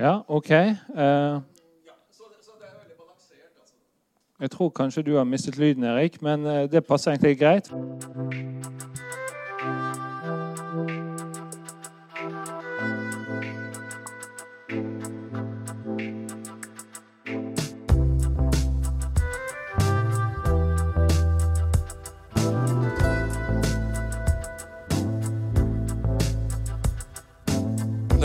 Ja, OK. Uh, jeg tror kanskje du har mistet lyden, Erik, men uh, det passer egentlig greit.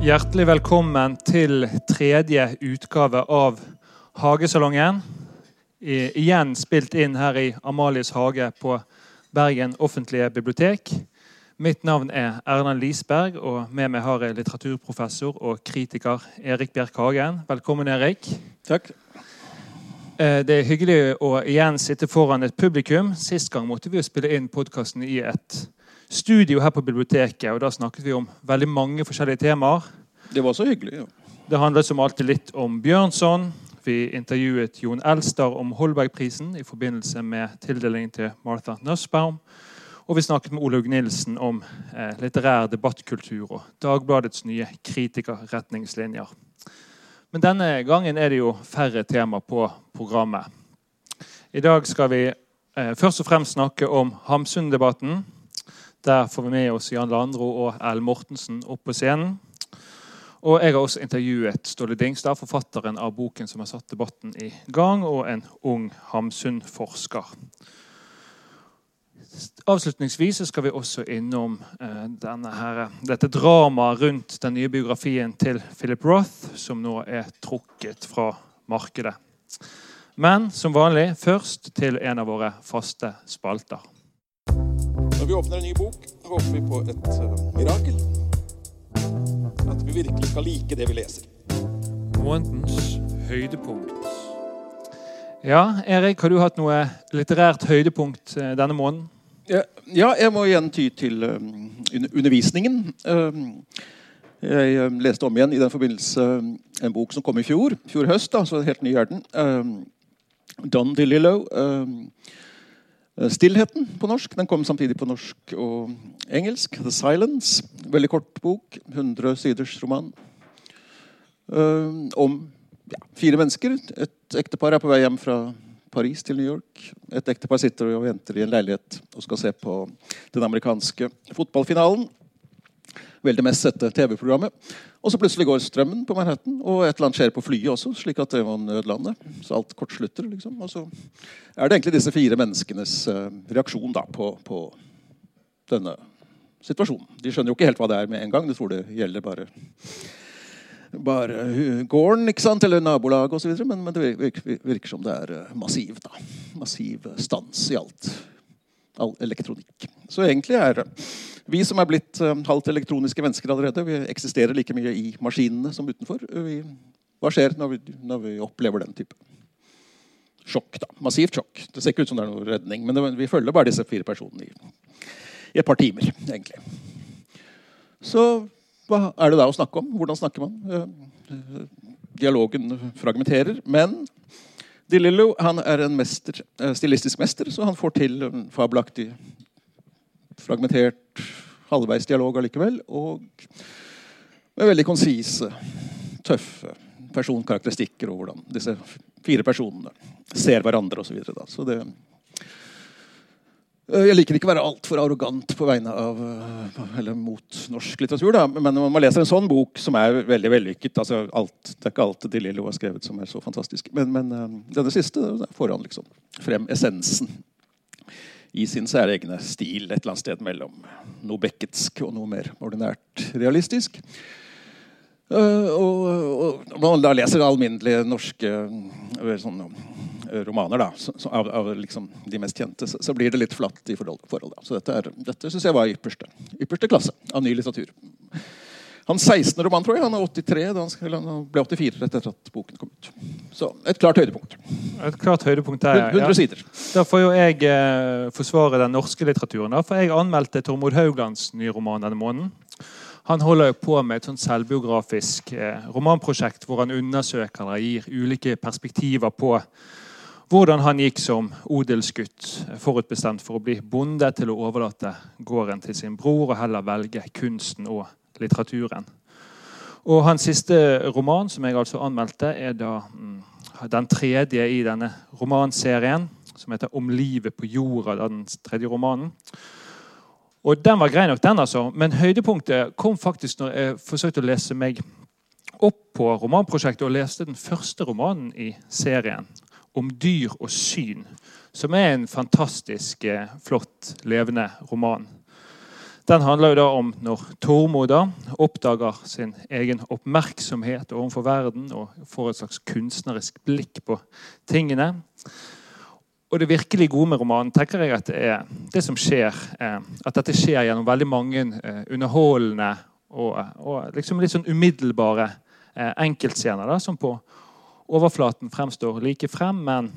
Hjertelig velkommen til tredje utgave av Hagesalongen. igjen spilt inn her i Amalies hage på Bergen offentlige bibliotek. Mitt navn er Erlend Lisberg, og med meg har jeg litteraturprofessor og kritiker Erik Bjerk Hagen. Velkommen, Erik. Takk. Eh, det er hyggelig å igjen sitte foran et publikum. Sist gang måtte vi jo spille inn podkasten i et studio her på biblioteket. og Da snakket vi om veldig mange forskjellige temaer. Det var så hyggelig. ja. Det handlet som alltid litt om Bjørnson. Vi intervjuet Jon Elstar om Holbergprisen i forbindelse med tildelingen til Martha Nussbaum. Og vi snakket med Olaug Nilsen om eh, litterær debattkultur og Dagbladets nye kritikerretningslinjer. Men denne gangen er det jo færre tema på programmet. I dag skal vi eh, først og fremst snakke om Hamsun-debatten. Der får vi med oss Jan Landro og Erlend Mortensen opp på scenen. Og jeg har også intervjuet Ståle Dingstad, forfatteren av boken som har satt debatten i gang, og en ung Hamsun-forsker. Avslutningsvis skal vi også innom eh, her, dette dramaet rundt den nye biografien til Philip Roth, som nå er trukket fra markedet. Men som vanlig først til en av våre faste spalter. Når vi åpner en ny bok, håper vi på et uh, mirakel. At vi virkelig skal like det vi leser. Månedens høydepunkt. Ja, Erik, har du hatt noe litterært høydepunkt eh, denne måneden? Ja, ja jeg må igjen ty til um, undervisningen. Jeg leste om igjen i den forbindelse en bok som kom i fjor, fjor høst. da, så helt ny er den. Don DeLillo. Um, 'Stillheten' på norsk. Den kom samtidig på norsk og engelsk. 'The Silence'. Veldig kort bok. 100 siders roman. Uh, om ja, fire mennesker. Et ektepar er på vei hjem fra Paris til New York. Et ektepar sitter og venter i en leilighet og skal se på den amerikanske fotballfinalen. Veldig mest sette TV-programmet. Og så plutselig går strømmen på Manhattan, og et eller annet skjer på flyet også. slik at det var nødlandet. Så alt kortslutter. liksom. Og så er det egentlig disse fire menneskenes uh, reaksjon da, på, på, denne situasjonen. De skjønner jo ikke helt hva det er med en gang. De tror det gjelder bare, bare gården ikke sant? eller nabolaget osv. Men, men det virker, virker, som det er uh, massiv, da. massiv stans i alt. All elektronikk. Så egentlig er vi som er blitt uh, halvt elektroniske mennesker allerede, vi eksisterer like mye i maskinene som utenfor. Vi, hva skjer når vi, når vi, opplever den type sjokk? da? Massivt sjokk. Det ser ikke ut som det er noe redning, men vi følger bare disse fire personene i, i, et par timer, egentlig. Så hva er det da å snakke om? Hvordan snakker man? Uh, dialogen fragmenterer, men DeLillo er en mester, stilistisk mester, så han får til fabelaktig fragmentert halvveis dialog allikevel. Og med veldig konsise, tøffe personkarakteristikker og hvordan disse fire personene ser hverandre osv. Så, så det eh, jeg liker ikke å være altfor arrogant på vegne av eh, eller mot norsk litteratur. Da. Men når man leser en sånn bok som er veldig vellykket altså alt, Det er ikke alt De Lillo har skrevet som er så fantastisk. Men, men eh, denne siste får han liksom frem essensen i sin særegne stil et eller annet sted mellom noe bekketsk og noe mer ordinært realistisk. Uh, og, man da leser alminnelige norske uh, romaner da, av, av liksom de mest kjente, så, så, blir det litt flatt i forhold. forhold så dette, er, dette syns jeg var ypperste, ypperste klasse av ny litteratur. Hans 16. roman, tror jeg. Han er 83, da han, skal, han ble 84 rett etter at boken kom ut. Så et klart høydepunkt. Et klart høydepunkt der, 100 ja. sider. Da får jo jeg eh, forsvare den norske litteraturen. Da, for jeg anmeldte Tormod Hauglands nye roman denne måneden. Han holder jo på med et sånt selvbiografisk eh, romanprosjekt hvor han undersøker eller gir ulike perspektiver på hvordan han gikk som odelsgutt, eh, forutbestemt for å bli bonde, til å overlate gården til sin bror og heller velge kunsten og litteraturen. Og Hans siste roman, som jeg altså anmeldte, er da mm, den tredje i denne romanserien, som heter 'Om livet på jorda'. den tredje romanen. Og Den var grei nok, den, altså. Men høydepunktet kom faktisk når jeg forsøkte å lese meg opp på romanprosjektet og leste den første romanen i serien, 'Om dyr og syn', som er en fantastisk eh, flott, levende roman. Den handler jo da om når Tormod oppdager sin egen oppmerksomhet overfor verden og får et slags kunstnerisk blikk på tingene. Og det virkelig gode med romanen tenker jeg at det er det som skjer, eh, at dette skjer gjennom veldig mange eh, underholdende og, og liksom litt sånn umiddelbare eh, enkeltscener da, som på overflaten fremstår like frem, men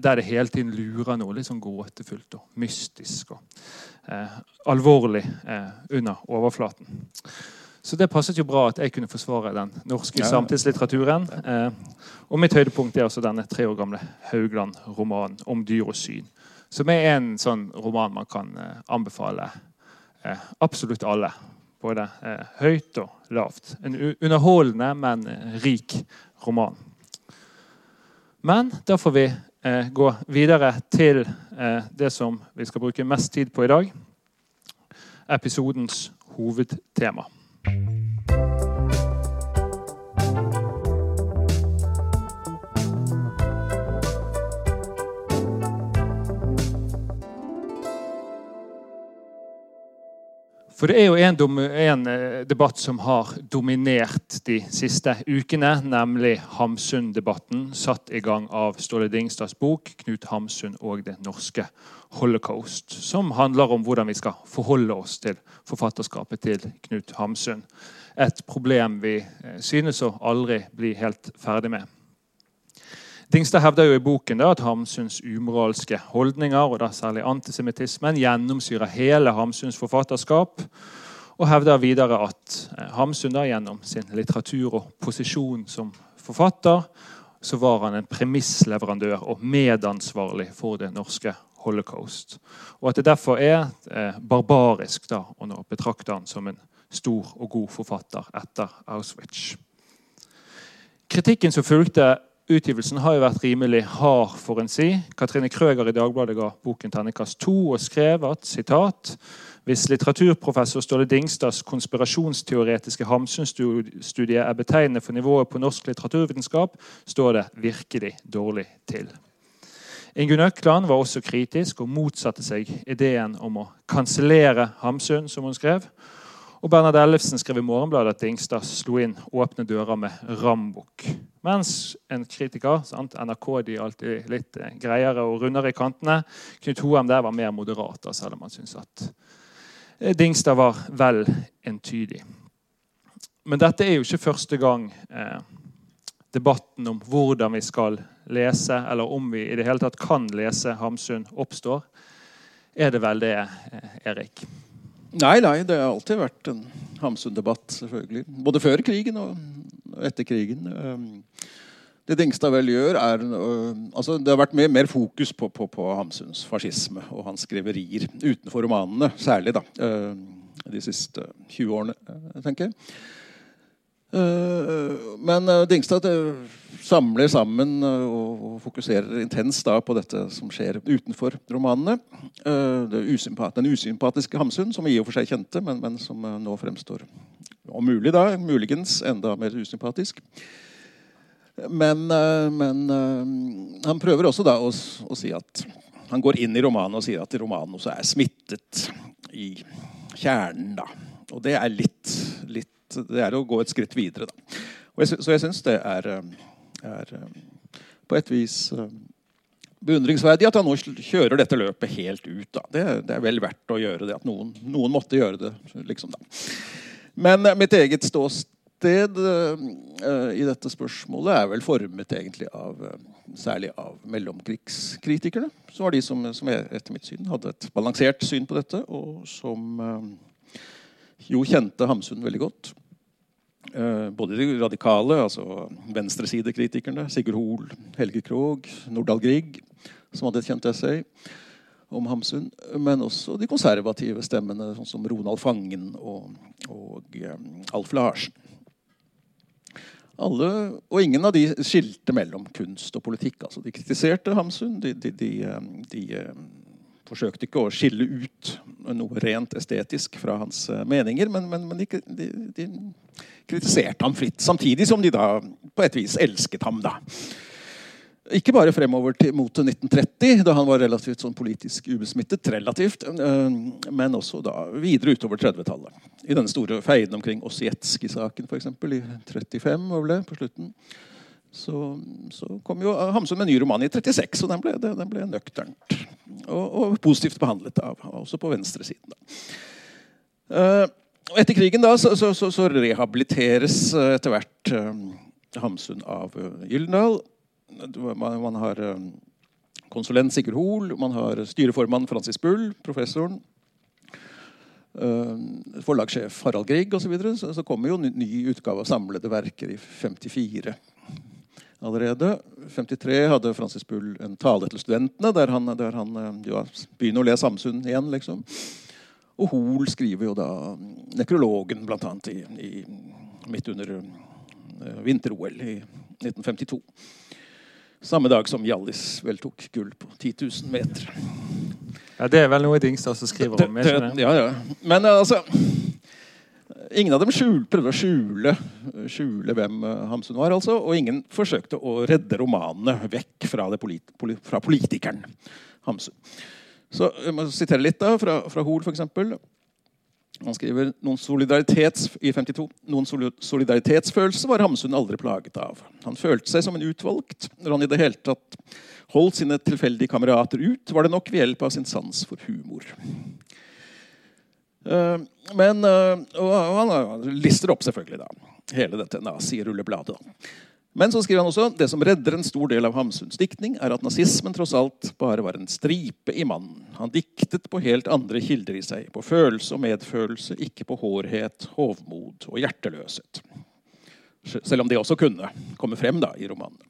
der det hele tiden lurer noe litt sånn gåtefullt og mystisk og eh, alvorlig eh, under overflaten. Så det passet jo bra at jeg kunne forsvare den norske Ja. samtidslitteraturen. Eh, og mitt høydepunkt er altså denne tre år gamle Haugland-romanen om dyr og syn. Som er en sånn roman man kan eh, anbefale eh, absolutt alle. Både eh, høyt og lavt. En underholdende, men eh, rik roman. Men da får vi eh, gå videre til eh, det som vi skal bruke mest tid på i dag. Episodens hovedtema. For det er jo en, en eh, debatt som har dominert de siste ukene, nemlig Hamsun-debatten, satt i gang av Ståle Dingstads bok 'Knut Hamsun og det norske holocaust', som handler om hvordan vi skal forholde oss til forfatterskapet til Knut Hamsun. Et problem vi eh, synes å aldri bli helt ferdig med. Dingstad hevder jo i boken da, at Hamsuns umoralske holdninger, og da særlig antisemittismen, gjennomsyrer hele Hamsuns forfatterskap. Og hevder videre at eh, Hamsun da, gjennom sin litteratur og posisjon som forfatter, så var han en premissleverandør og medansvarlig for det norske holocaust. Og at det derfor er eh, barbarisk da, å betrakte han som en stor og god forfatter etter Auschwitz. Kritikken som fulgte utgivelsen, har jo vært rimelig hard, for en si. Katrine Krøger i Dagbladet ga boken terningkast to og skrev at sitat, hvis litteraturprofessor Ståle Dingstads konspirasjonsteoretiske Hamsun-studie er betegnende for nivået på norsk litteraturvitenskap, står det virkelig dårlig til. Ingunn Økland var også kritisk og motsatte seg ideen om å kansellere Hamsun, som hun skrev. Og Bernhard Ellefsen skrev i Morgenbladet at Dingstad slo inn åpne dører med rambukk. Mens en kritiker, sant? NRK de er alltid litt eh, greiere og rundere i kantene, Knut Hoem der var mer moderat, selv om han syntes at eh, Dingstad var vel entydig. Men dette er jo ikke første gang eh, debatten om hvordan vi skal lese, eller om vi i det hele tatt kan lese Hamsun, oppstår. Er det vel det, eh, Erik? Nei, nei, det har alltid vært en Hamsun-debatt, selvfølgelig. Både før krigen og etter krigen. Um, Det Dingstad vel gjør, er altså Det har vært mer, mer fokus på, på, på Hamsuns fascisme og hans skriverier utenfor romanene, særlig da, uh, de siste 20 årene, uh, tenker jeg. Uh, Men uh, Dingstad uh, samler sammen uh, og, fokuserer intenst på dette som skjer utenfor romanene. Det usympat den usympatiske Hamsun, som vi i og for seg kjente, men, men som uh, nå fremstår om mulig da, muligens enda mer usympatisk. Men, men han prøver også da å, å si at Han går inn i romanen og sier at romanen også er smittet i kjernen. da. Og det er litt, litt Det er å gå et skritt videre, da. Jeg, så jeg syns det er, er uh, på et vis uh, beundringsverdig at han nå kjører dette løpet helt ut. Det, det er vel verdt å gjøre det. At noen, noen måtte gjøre det. liksom. Men mitt eget ståsted uh, i dette spørsmålet er vel formet egentlig av særlig av mellomkrigskritikerne. Som var de som, som, etter mitt syn hadde et balansert syn på dette, og som jo kjente Hamsun veldig godt. Både de radikale, altså venstresidekritikerne, Sigurd Hoel, Helge Krogh, Nordahl Grieg, som hadde et kjent essay om Hamsun, men også de konservative stemmene, sånn som Ronald Fangen og, og um, Alf Larsen. Alle, og ingen av de skilte mellom kunst og politikk. Altså, de kritiserte Hamsun. De, de, de, um, de forsøkte ikke å skille ut noe rent estetisk fra hans meninger, men, men, men de, kritiserte ham fritt. Samtidig som de da på et vis elsket ham. da. Ikke bare fremover til, mot 1930, da han var relativt sånn politisk ubesmittet. relativt, øh, Men også da videre utover 30-tallet. I denne store feiden omkring Ossietzky-saken f.eks. i 35 var det, på slutten. Så, så, kom jo Hamsun med en ny roman i 36, og den ble, den ble nøkternt og, og, positivt behandlet av, også på venstresiden. Uh, etter krigen da, så, så, så rehabiliteres etter hvert uh, Hamsun av uh, Gyldendal. Man, man har eh, konsulent Sigurd Hoel, man har styreformann Francis Bull, professoren. Forlagssjef Harald Grieg osv. Så, videre. så Så kommer jo ny, ny utgave av samlede verker i 54 allerede. 53 hadde Francis Bull en tale til studentene, der han, der han eh, ja, begynner å le Samsund igjen. liksom. Og Hoel skriver jo da nekrologen, blant annet, i, i, midt under uh, vinter-OL i 1952. Samme dag som Hjallis vel tok gull på 10 000 meter. Ja, Det er vel noe Dingstad som skriver om? Det, det, ja, ja. Men eh, altså Ingen av dem skjul, prøvde å skjule, skjule, hvem eh, Hamsun var. altså, Og ingen forsøkte å redde romanene vekk fra, polit, fra politikeren Hamsun. Så Jeg må sitere litt da, fra, fra Hoel, f.eks. Han skriver noen solidaritets, i 52, noen solidaritetsfølelse var Hamsun aldri plaget av. Han følte seg som en utvalgt. Når han i det hele tatt holdt sine tilfeldige kamerater ut, var det nok ved hjelp av sin sans for humor. Uh, men uh, Og han lister opp selvfølgelig da, hele dette nazirullebladet. Men så skriver han også det som redder en stor del av Hamsuns diktning, er at nazismen tross alt bare var en stripe i mannen. Han diktet på helt andre kilder i seg, på følelse og medfølelse, ikke på hårhet, hovmod og hjerteløshet. Selv om det også kunne komme frem da, i romanene.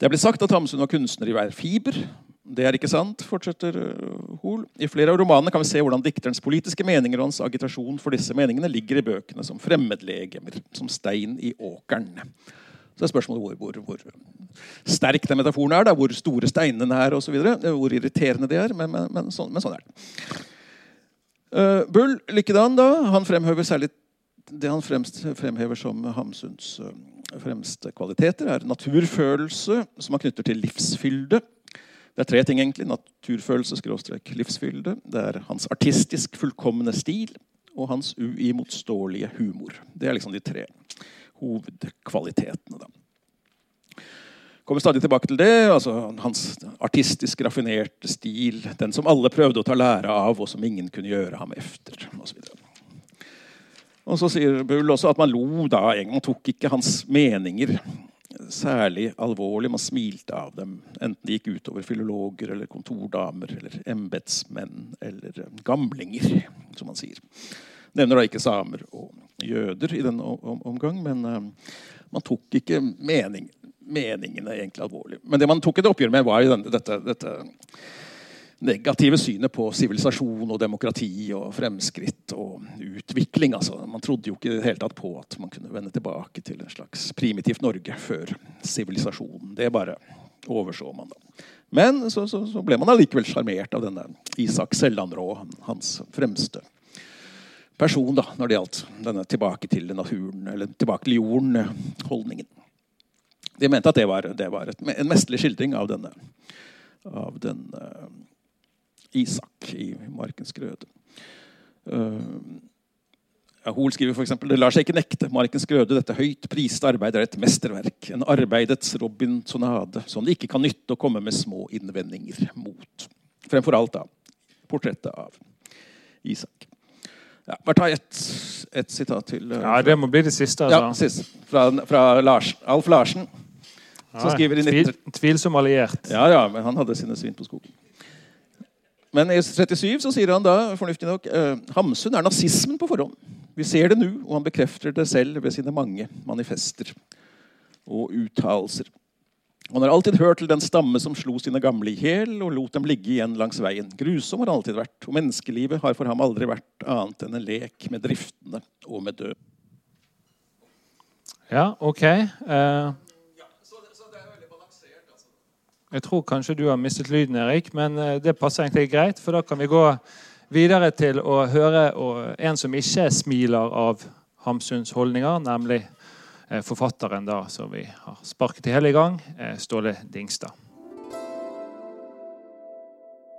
Det blitt sagt at Hamsun var kunstner i hver fiber. Det er ikke sant, fortsetter eh, Hoel. I flere av romanene kan vi se hvordan dikterens politiske meninger og hans agitasjon for disse meningene ligger i bøkene som fremmedlegemer, som stein i åkeren. Så er spørsmålet hvor, hvor, hvor sterk den metaforen er, da, hvor store steinene er osv. Hvor irriterende de er. Men, men, men, sånn, men sånn, er det. Uh, Bull likedan. da, Han fremhever særlig det han fremst, fremhever som Hamsuns uh, fremste kvaliteter, er naturfølelse, som han knytter til livsfylde det er tre ting, egentlig. Naturfølelse, skråstrek, livsfylde. Det er hans artistisk fullkomne stil og hans uimotståelige humor. Det er liksom de tre hovedkvalitetene. da. Kommer stadig tilbake til det. altså Hans artistisk raffinerte stil. Den som alle prøvde å ta lære av, og som ingen kunne gjøre ham efter. Og så, og så sier Bull også at man lo da. Man tok ikke hans meninger særlig alvorlig. Man smilte av dem, enten det gikk utover filologer eller kontordamer eller embetsmenn eller eh, gamlinger, som man sier. Nevner da ikke samer og jøder i denne omgang, men uh, man tok ikke mening, meningene egentlig alvorlig. Men det man tok et oppgjør med, var jo denne, dette, dette negative synet på sivilisasjon og demokrati og fremskritt og utvikling. Altså, man trodde jo ikke helt tatt på at man kunne vende tilbake til en slags primitivt Norge før sivilisasjonen. Det bare overså man. da. Men så, så, så ble man allikevel sjarmert av denne Isak Sellandrå, hans fremste person da, når det gjaldt denne tilbake til naturen, eller tilbake til jorden-holdningen. De mente at det var, det var et, en mesterlig skildring av denne, av den uh, Isak i Markens grøde. Uh, ja, Hol skriver f.eks.: Det lar seg ikke nekte. Markens grøde, dette høyt priste arbeidet er et mesterverk. En arbeidets Robinsonade som det ikke kan nytte å komme med små innvendinger mot. Fremfor alt da portrettet av Isak. Ja, bare ta ett et sitat til. uh, Ja, det må bli det siste. ja, siste. sist. Fra, fra Lars, Alf Larsen. som skriver i tvil, 19... tvilsom alliert. Ja, ja, men han hadde sine svin på skogen. Men i 37 så sier han da, fornuftig nok, eh, Hamsun er nazismen på forhånd. Vi ser det nå, og han bekrefter det selv ved sine mange manifester og uttalelser. Han har alltid hørt til den stamme som slo sine gamle i hjel og lot dem ligge igjen langs veien. Grusom har han alltid vært, og menneskelivet har for ham aldri vært annet enn en lek med driftene og med død. Ja, OK. Eh, jeg tror kanskje du har mistet lyden, Erik, men eh, det passer egentlig greit. For da kan vi gå videre til å høre en som ikke smiler av Hamsuns holdninger, nemlig eh, forfatteren da, som vi har sparket i hele gang, eh, Ståle Dingstad.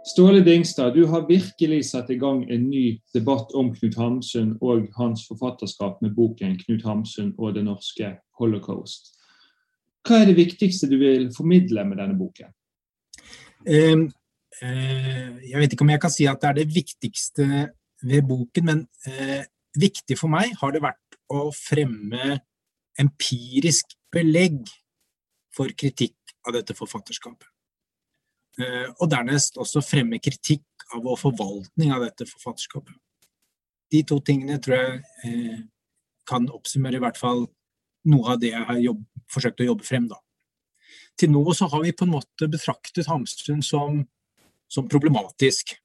Ståle Dingstad, du har virkelig satt i gang en ny debatt om Knut Hamsun og hans forfatterskap med boken 'Knut Hamsun og det norske holocaust'. Hva er det viktigste du vil formidle med denne boken? Eh, eh, jeg vet ikke om jeg kan si at det er det viktigste ved boken, men eh, viktig for meg har det vært å fremme empirisk belegg for kritikk av dette forfatterskapet. Eh, og dernest også fremme kritikk av vår forvaltning av dette forfatterskapet. De to tingene tror jeg kan oppsummere i hvert fall noe av det jeg har jobb, forsøkt å jobbe frem. da. Til nå så har vi på en måte betraktet Hamsun som, som problematisk.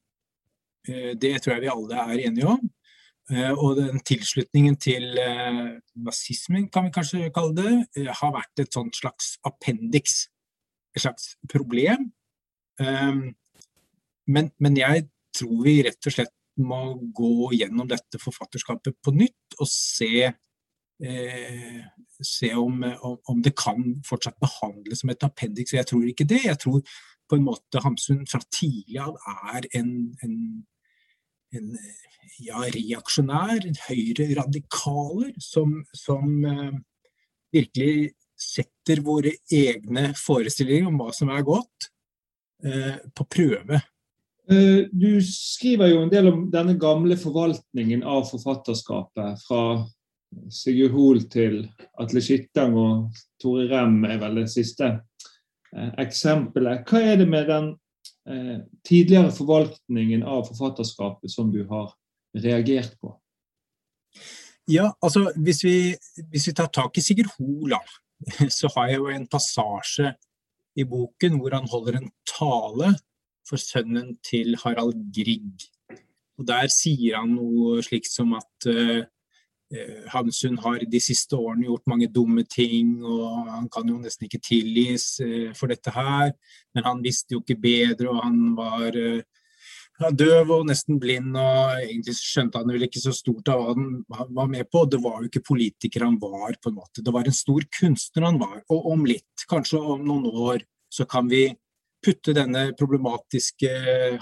Eh, Det tror jeg vi alle er enige om. Eh, Og den tilslutningen til eh, nazismen, kan vi kanskje kalle det, har vært et sånt slags appendix. Et slags problem. Men, men jeg tror vi rett og slett må gå gjennom dette forfatterskapet på nytt og se eh, se om, om, det kan fortsatt behandles som et appendix. Jeg tror ikke det. Jeg tror på en måte Hamsun fra tidlig av er en, en, en ja, reaksjonær, en høyre-radikaler, som, som eh, virkelig setter våre egne forestillinger om hva som er godt, eh, på prøve. Eh, Du skriver jo en del om denne gamle forvaltningen av forfatterskapet. Fra Sigurd Hoel til Atle Skittang og Tore Rem er vel det siste eh, eksempelet. Hva er det med den eh, tidligere forvaltningen av forfatterskapet som du har reagert på? Ja, altså hvis vi, hvis vi tar tak i Sigurd Hoel, så har jeg jo en passasje i boken hvor han holder en tale for sønnen til Harald Grieg. Og Der sier han noe slikt som at eh, Hamsun har de siste årene gjort mange dumme ting, og han kan jo nesten ikke tilgis eh, for dette her. Men han visste jo ikke bedre, og han var eh, døv og nesten blind, og egentlig skjønte han vel ikke så stort av hva han var med på. Det var jo ikke politiker han var, på en måte. Det var en stor kunstner han var. Og om litt, kanskje om noen år, så kan vi putte denne problematiske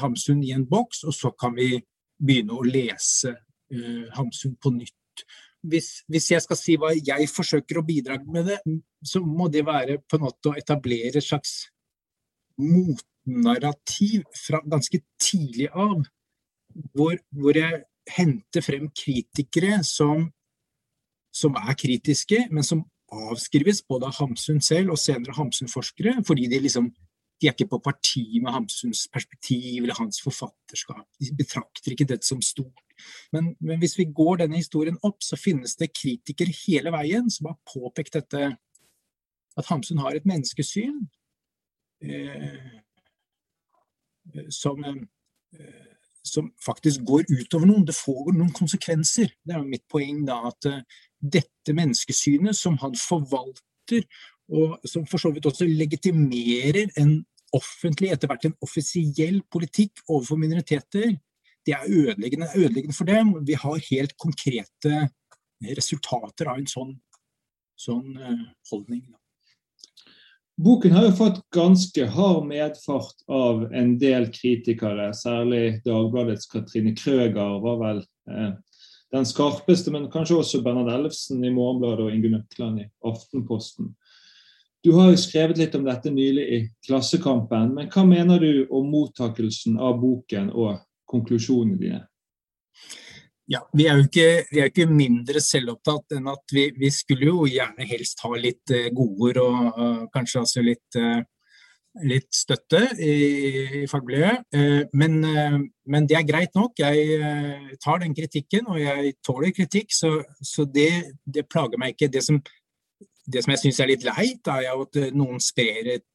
Hamsun i en boks, og så kan vi begynne å lese eh, Hamsun på nytt. Hvis, hvis jeg skal si hva jeg forsøker å bidra med det, så må det være på en måte å etablere et slags motnarrativ fra ganske tidlig av, hvor, hvor jeg henter frem kritikere som, som er kritiske, men som avskrives både av Hamsun selv og senere Hamsun-forskere, fordi de liksom de er ikke på parti med Hamsuns perspektiv eller hans forfatterskap. De betrakter ikke dette som stort. Men, men, hvis vi går denne historien opp, så finnes det kritikere hele veien som har påpekt dette at Hamsun har et menneskesyn eh, som, eh, som faktisk går utover noen. Det får noen konsekvenser. Det er jo mitt poeng da, at eh, dette menneskesynet som han forvalter, og som for så vidt også legitimerer en offentlig, etter hvert en offisiell politikk overfor minoriteter, det er ødeleggende, ødeleggende for dem. Vi har helt konkrete resultater av en sånn, sånn uh, holdning. Boken har jo fått ganske hard medfart av en del kritikere, særlig Dagbladets Katrine Krøger var vel eh, den skarpeste, men kanskje også Bernhard Ellefsen i Morgenbladet og Ingunn Økland i Aftenposten. Du har jo skrevet litt om dette nylig i Klassekampen, men hva mener du om mottakelsen av boken og konklusjonene dine? Ja, vi er jo ikke, er ikke mindre selvopptatt enn at vi, vi, skulle jo gjerne helst ha litt uh, godord og uh, kanskje altså litt, uh, litt støtte i, i fagmiljøet. Uh, men, men, det er greit nok. Jeg tar den kritikken, og jeg tåler kritikk, så, så det, det, plager meg ikke. Det som, det som jeg syns er litt leit, er at noen sprer et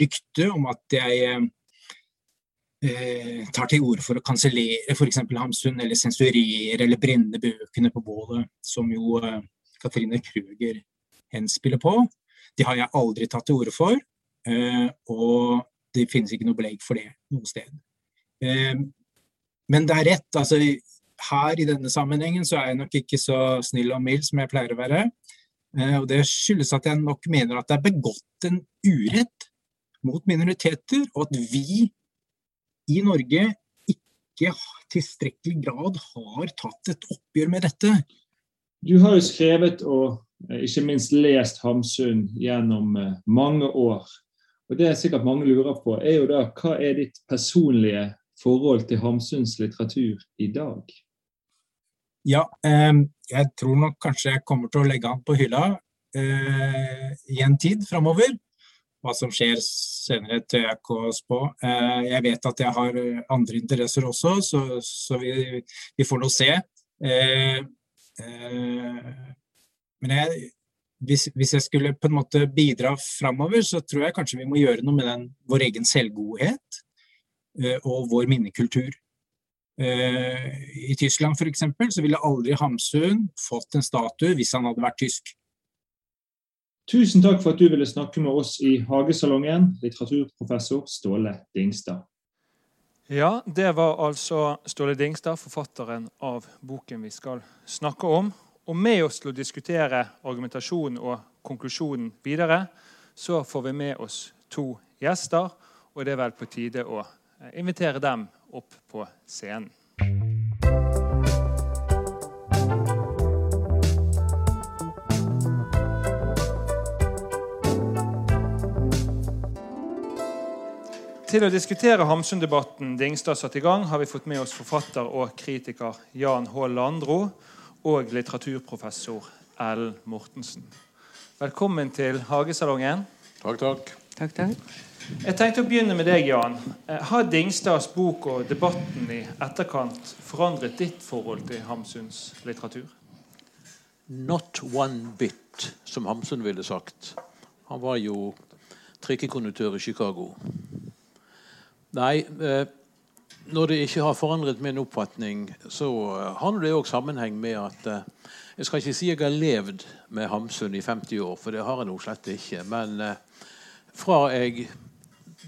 rykte om at jeg eh, tar til orde for å kansellere f.eks. Hamsun, eller sensurere eller brenne bøkene på bålet, som jo eh, Katrine Kruger henspiller på. Det har jeg aldri tatt til orde for, eh, og det finnes ikke noe belegg for det noe sted. Eh, men det er rett. altså her i denne sammenhengen så er jeg nok ikke så snill og mild som jeg pleier å være. Eh, og Det skyldes at jeg nok mener at det er begått en urett mot minoriteter, og at vi i Norge ikke tilstrekkelig grad har tatt et oppgjør med dette. Du har jo skrevet og eh, ikke minst lest Hamsun gjennom eh, mange år. Og Det er sikkert mange lurer på, er jo da hva er ditt personlige forhold til Hamsuns litteratur i dag? Ja, eh, jeg tror nok kanskje jeg kommer til å legge han på hylla eh, i en tid framover. Hva som skjer senere, tør jeg ikke å spå. Eh, jeg vet at jeg har eh, andre interesser også, så, så vi, vi, får nå se. Eh, men jeg, hvis, hvis, jeg skulle på en måte bidra framover, så tror jeg kanskje vi må gjøre noe med den, vår egen selvgodhet og vår minnekultur. I Tyskland f.eks. så ville aldri Hamsun fått en statue hvis han hadde vært tysk. Tusen takk for at du ville snakke med oss i Hagesalongen, litteraturprofessor Ståle Dingstad. Ja, det var altså Ståle Dingstad, forfatteren av boken vi skal snakke om. Og med oss til å diskutere argumentasjonen og konklusjonen videre, så får vi med oss to gjester, og det er vel på tide å invitere dem opp på scenen. Til å diskutere Hamsun-debatten Dingstad satte i gang, har vi fått med oss forfatter og kritiker Jan H. Landro og litteraturprofessor Ellen Mortensen. Velkommen til Hagesalongen. Takk, takk. Takk, takk. Jeg tenkte å begynne med deg, Jan. Eh, har Dingstads bok og debatten i etterkant forandret ditt forhold til Hamsuns litteratur? Not one bit, som Hamsun ville sagt. Han var jo trikkekonduktør i Chicago. Nei, eh, når det ikke har forandret min oppfatning, så eh, har det òg sammenheng med at eh, Jeg skal ikke si jeg har levd med Hamsun i 50 år, for det har jeg nå slett ikke. Men fra jeg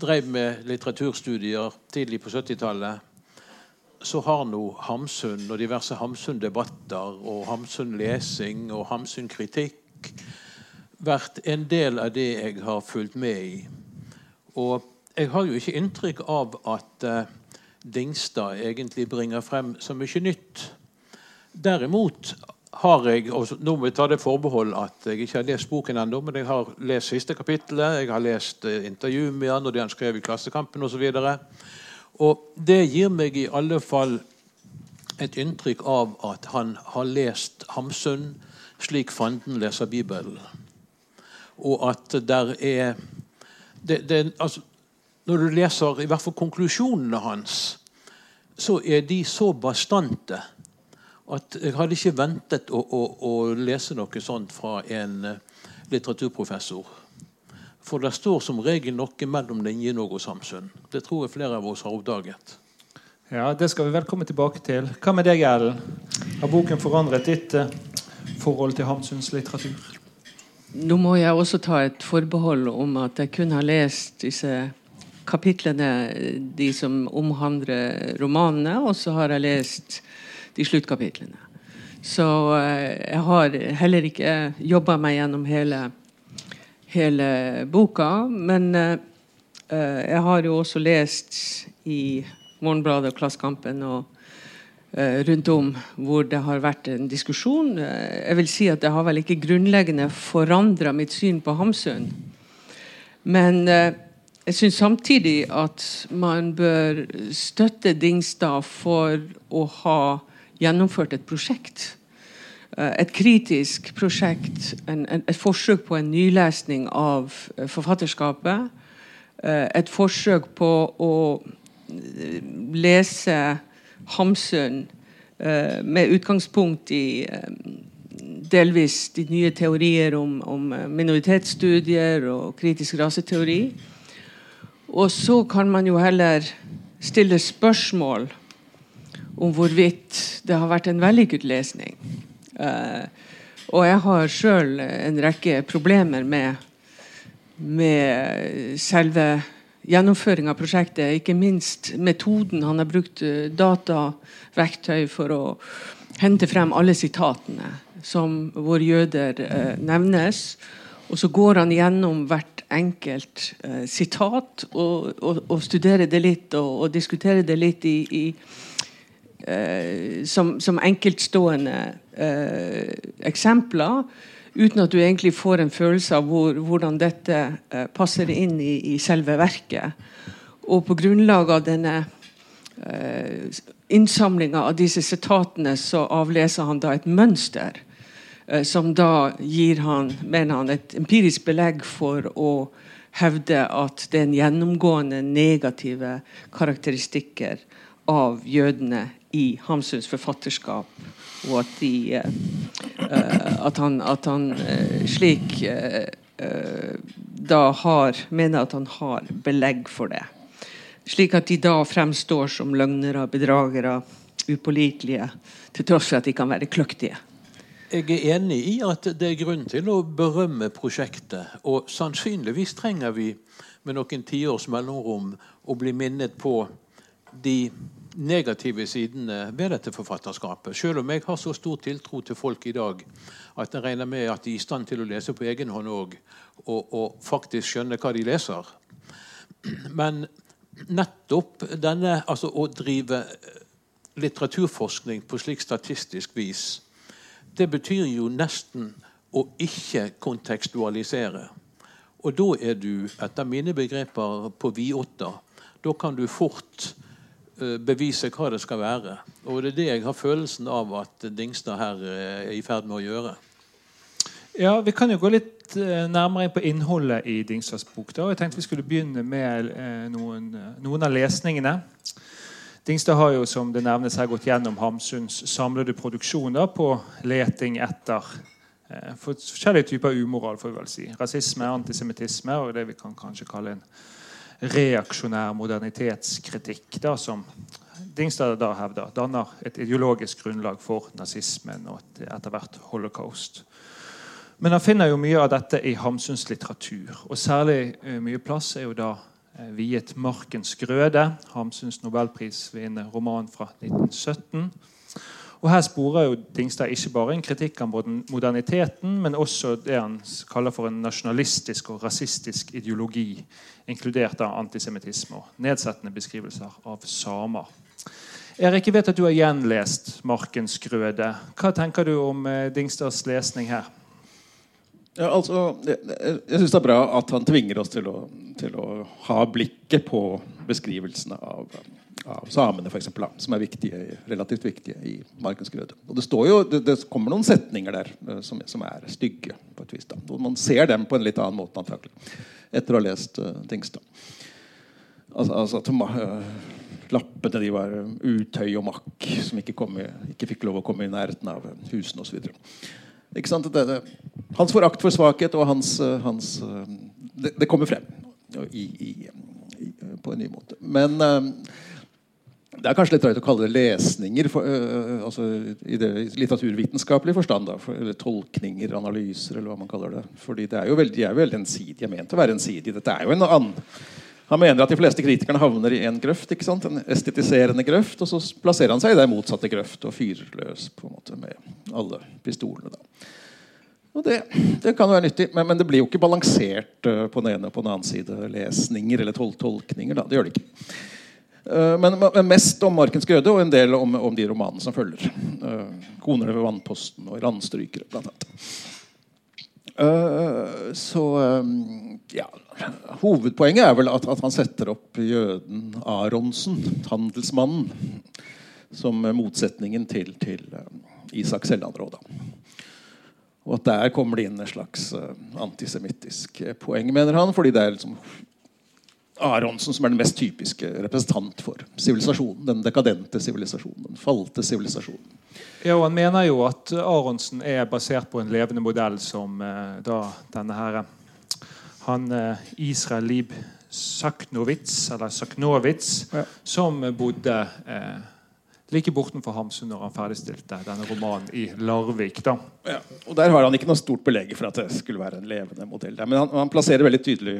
drev med litteraturstudier tidlig på 70-tallet, så har nå Hamsun og diverse Hamsun-debatter og Hamsun-lesing og Hamsun-kritikk vært en del av det jeg har fulgt med i. Og jeg har jo ikke inntrykk av at uh, Dingstad egentlig bringer frem så mye nytt. Derimot har jeg og Nå må vi ta det forbehold at jeg ikke har lest boken ennå, men jeg har lest siste kapittelet, jeg har lest uh, intervju med han og det han skrev i Klassekampen osv. Og, så og det gir meg i alle fall et inntrykk av at han har lest Hamsun slik fanden leser Bibelen. Og at der er det, det, altså, når du leser i hvert fall konklusjonene hans, så er de så bastante at jeg hadde ikke ventet å, å, å lese noe sånt fra en eh, litteraturprofessor. For det står som regel noe mellom linjene og Samsund. Det tror jeg flere av oss har oppdaget. Ja, Det skal vi vel komme tilbake til. Hva med deg, Ellen? Har boken forandret ditt eh, forhold til Hamsuns litteratur? Nå må jeg også ta et forbehold om at jeg kun har lest disse kapitlene de som omhandler romanene, og så har jeg lest de sluttkapitlene. Så eh, jeg har heller ikke jobba meg gjennom hele, hele boka. Men uh, jeg har jo også lest i Morgenbladet og Klassekampen og uh, rundt om hvor det har vært en diskusjon. Jeg vil si at det har vel ikke grunnleggende forandra mitt syn på Hamsun. Men uh, jeg syns samtidig at man bør støtte Dingstad for å ha gjennomført et prosjekt. Eh, et kritisk prosjekt, en, en, et forsøk på en nylesning av eh, forfatterskapet. Eh, et forsøk på å lese Hamsun med utgangspunkt i delvis de nye teorier om, om minoritetsstudier og kritisk raseteori. Og så kan man jo heller stille spørsmål om hvorvidt det har vært en vellykket lesning. Uh, og jeg har sjøl en rekke problemer med, med selve gjennomføringa av prosjektet. Ikke minst metoden. Han har brukt eh, dataverktøy for å hente frem alle sitatene som hvor jøder uh, nevnes. Og så går han gjennom hvert enkelt uh, sitat og, og, og, studere det litt og, og diskutere det litt i, i eh, som, som, enkeltstående eh, eksempler, uten at du egentlig får en følelse av hvor, hvordan dette eh, passer inn i, i, selve verket. Og på grunnlag av denne eh, innsamlinga av disse sitatene, så avleser han da et mønster. Eh, som da gir han, mener han, et empirisk belegg for å hevde at det er en gjennomgående negative karakteristikker av jødene i Hamsuns forfatterskap. Og at, de, uh, at han, at han slik da har Mener at han har belegg for det. Slik at de da fremstår som løgnere, bedragere, upålitelige, til tross for at de kan være kløktige. Jeg er enig i at det er grunn til å berømme prosjektet. Og sannsynligvis trenger vi med noen tiårs mellomrom å bli minnet på de negative sidene ved dette forfatterskapet. Selv om jeg har så stor tiltro til folk i dag at jeg regner med at de er i stand til å lese på egen hånd òg, og, og, faktisk skjønne hva de leser. Men nettopp denne altså å drive litteraturforskning på slik statistisk vis, det betyr jo nesten å ikke kontekstualisere. Og da er du, etter mine begreper, på vidåtta. Da kan du fort Eh, bevise hva det skal være. Og det er det jeg har følelsen av at Dingstad her eh, er i ferd med å gjøre. Ja, Vi kan jo gå litt eh, nærmere inn på innholdet i Dingstads bok. da. Jeg tenkte vi skulle begynne med noen, noen av lesningene. Dingstad har jo som det nevnes her gått gjennom Hamsuns samlede produksjoner på leting etter for forskjellige typer umoral. får vi vel si. Rasisme, antisemittisme og det vi kan kanskje kalle en reaksjonær modernitetskritikk da, som Dingstad da hevder danner et ideologisk grunnlag for nazismen og etter hvert holocaust. Men han finner jo mye av dette i Hamsuns litteratur. Og særlig uh, mye plass er jo da viet 'Markens grøde', Hamsuns nobelprisvinnende roman fra 1917. Og Her sporer jo Dingstad ikke bare en kritikk av moderniteten, men også det han kaller for en nasjonalistisk og rasistisk ideologi, inkludert av antisemittisme og nedsettende beskrivelser av samer. Erik, jeg vet at du har gjenlest 'Markens grøde'. Hva tenker du om eh, Dingstads lesning her? Ja, altså, jeg jeg syns det er bra at han tvinger oss til å, til å ha blikket på beskrivelsene av av samene, eksempel, som er viktige, relativt viktige i Markens grøde. Og det, jo, det, det, kommer noen setninger der uh, som, som, er stygge. på et vis da. Og Man ser dem på en litt annen måte antakelig, etter å ha lest uh, Tingstad. Altså, altså at uh, lappene de var utøy og makk, som ikke, i, ikke, fikk lov å komme i nærheten av husene osv. Hans forakt for svakhet og hans, hans det, det, kommer frem i, i, på en ny måte. Men det er kanskje litt drøyt å kalle det lesninger for, uh, altså, i det litteraturvitenskapelige forstand. Da, for, eller tolkninger, analyser, eller hva man kaller det. Fordi det er jo veldig, de er jo veldig ensidige. ment å være ensidige. Dette er jo en annen Han mener at de fleste kritikerne havner i en grøft. En estetiserende grøft. Og så plasserer han seg i den motsatte grøft og fyrer løs på en måte med alle pistolene. da. Og det, det, kan jo være nyttig, men, men, det blir jo ikke balansert uh, på den ene og på den annen side. Lesninger eller tol tolkninger. da, Det gjør det ikke. Eh, men, men, mest om Markens grøde og en del om, om de romanene som følger. Uh, 'Koner ved vannposten' og 'Randstrykere', blant annet. Uh, så um, ja Hovedpoenget er vel at, at, han setter opp jøden Aronsen, handelsmannen, som motsetningen til, til Isak Sellandråd. Og at der kommer det inn en slags antisemittisk poeng, mener han. fordi det er liksom Aronsen som er den mest typiske representant for sivilisasjonen. Den dekadente sivilisasjonen. Den falte sivilisasjonen. Ja, og Han mener jo at Aronsen er basert på en levende modell som eh, da denne her han eh, Israel Lieb Saknovitz, eller Saknovitz, ja. som bodde eh, like bortenfor Hamsun når han ferdigstilte denne romanen i Larvik. da. Ja, og Der har han ikke noe stort belegg for at det skulle være en levende modell. Der. Men han, han plasserer veldig tydelig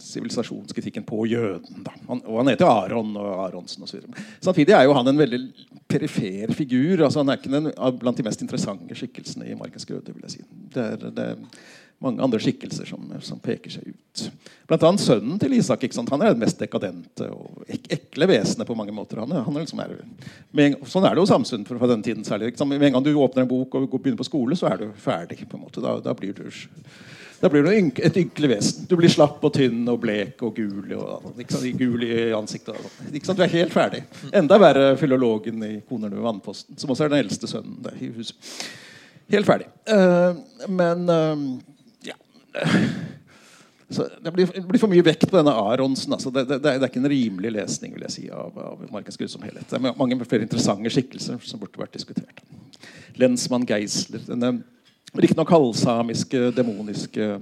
sivilisasjonskritikken på jøden. Da. Han, og han heter Aron og Aronsen osv. Samtidig er jo han en veldig perifer figur. altså Han er ikke den, blant de mest interessante skikkelsene i Markens Grøde. vil jeg si. Det er, det mange andre skikkelser som, som, peker seg ut. Blant annet sønnen til Isak. Han er den mest dekadente og ek ekle vesenet på mange måter. Han han er liksom er, en, sånn er det jo Samsund fra den tiden særlig. Med en gang du åpner en bok og begynner på skole, så er du ferdig. på en måte. Da, da blir du da blir du et ynkelig vesen. Du blir slapp og tynn og blek og gul. Og, gul i ansiktet. Du er helt ferdig. Enda verre filologen i konerne ved Vannposten, som også er den eldste sønnen der i huset. Helt ferdig. Uh, men uh, så det blir, det blir, for mye vekt på denne Aronsen. Altså det, det, det, er ikke en rimelig lesning vil jeg si, av, av Markens Gud som helhet. Det er mange flere interessante skikkelser som burde vært diskutert. Lensmann Geisler. denne riktignok halvsamiske, demoniske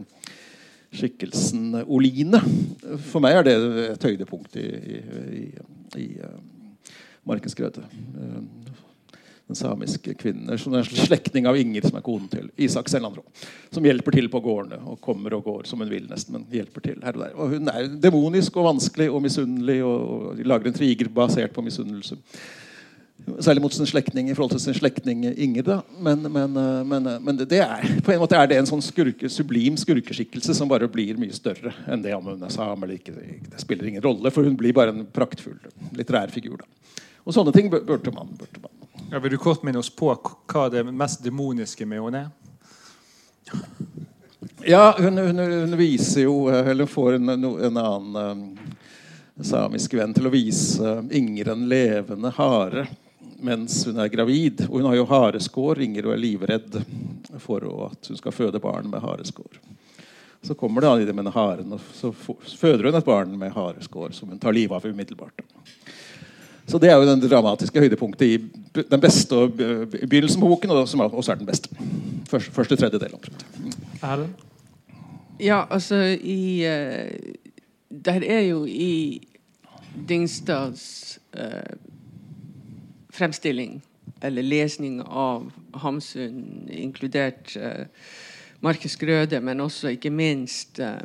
skikkelsen Oline. For meg er det et høydepunkt i, i, i, i uh, Markens grøde. Den samiske kvinnen. Som en slektning av Inger, som er konen til Isak Sellandrå. Som hjelper til på gårdene og kommer og går som hun vil, nesten. men hjelper til her og der. Og Hun er demonisk og vanskelig og misunnelig og, og lager intriger basert på misunnelse. Særlig mot sin slektning i forhold til sin slektning Inger. da men, men, eh, men, eh, men, det er på en måte er det en sånn skurke, sublim skurkeskikkelse som bare blir mye større enn det om hun er same eller ikke. Det spiller ingen rolle, for hun blir bare en praktfull litterær figur. da Og sånne ting burde man. Burde man. Ja, vil du kort minne oss på hva det mest demoniske med henne er? Ja, hun, hun, hun, viser jo Eller får en, en annen um, samisk venn til å vise Inger en levende hare mens hun er gravid. Og hun har jo hareskår. Inger og er livredd for at hun skal føde barn med hareskår. Så kommer det an i det med haren, og så føder hun et barn med hareskår som hun tar livet av umiddelbart. Så det er jo den dramatiske høydepunktet i den beste begynnelsen på boken, og som også er den beste. Første, første tredjedel omtrent. Ja, altså i uh, Der er jo i Dingstads uh, fremstilling eller lesning av Hamsun, inkludert uh, Markus Grøde, men også ikke minst uh,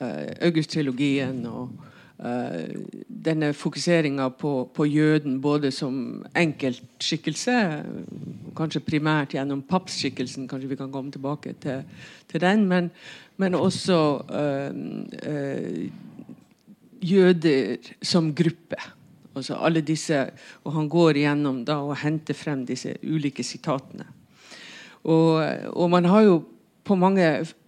uh, August-trilogien og uh, denne fokuseringa på, på, jøden både som enkeltskikkelse, kanskje primært gjennom pappskikkelsen, kanskje vi kan komme tilbake til, til den, men, men også jøder som gruppe. Altså alle disse, og Han går igjennom da og henter frem disse ulike sitatene. Og, og man har jo på mange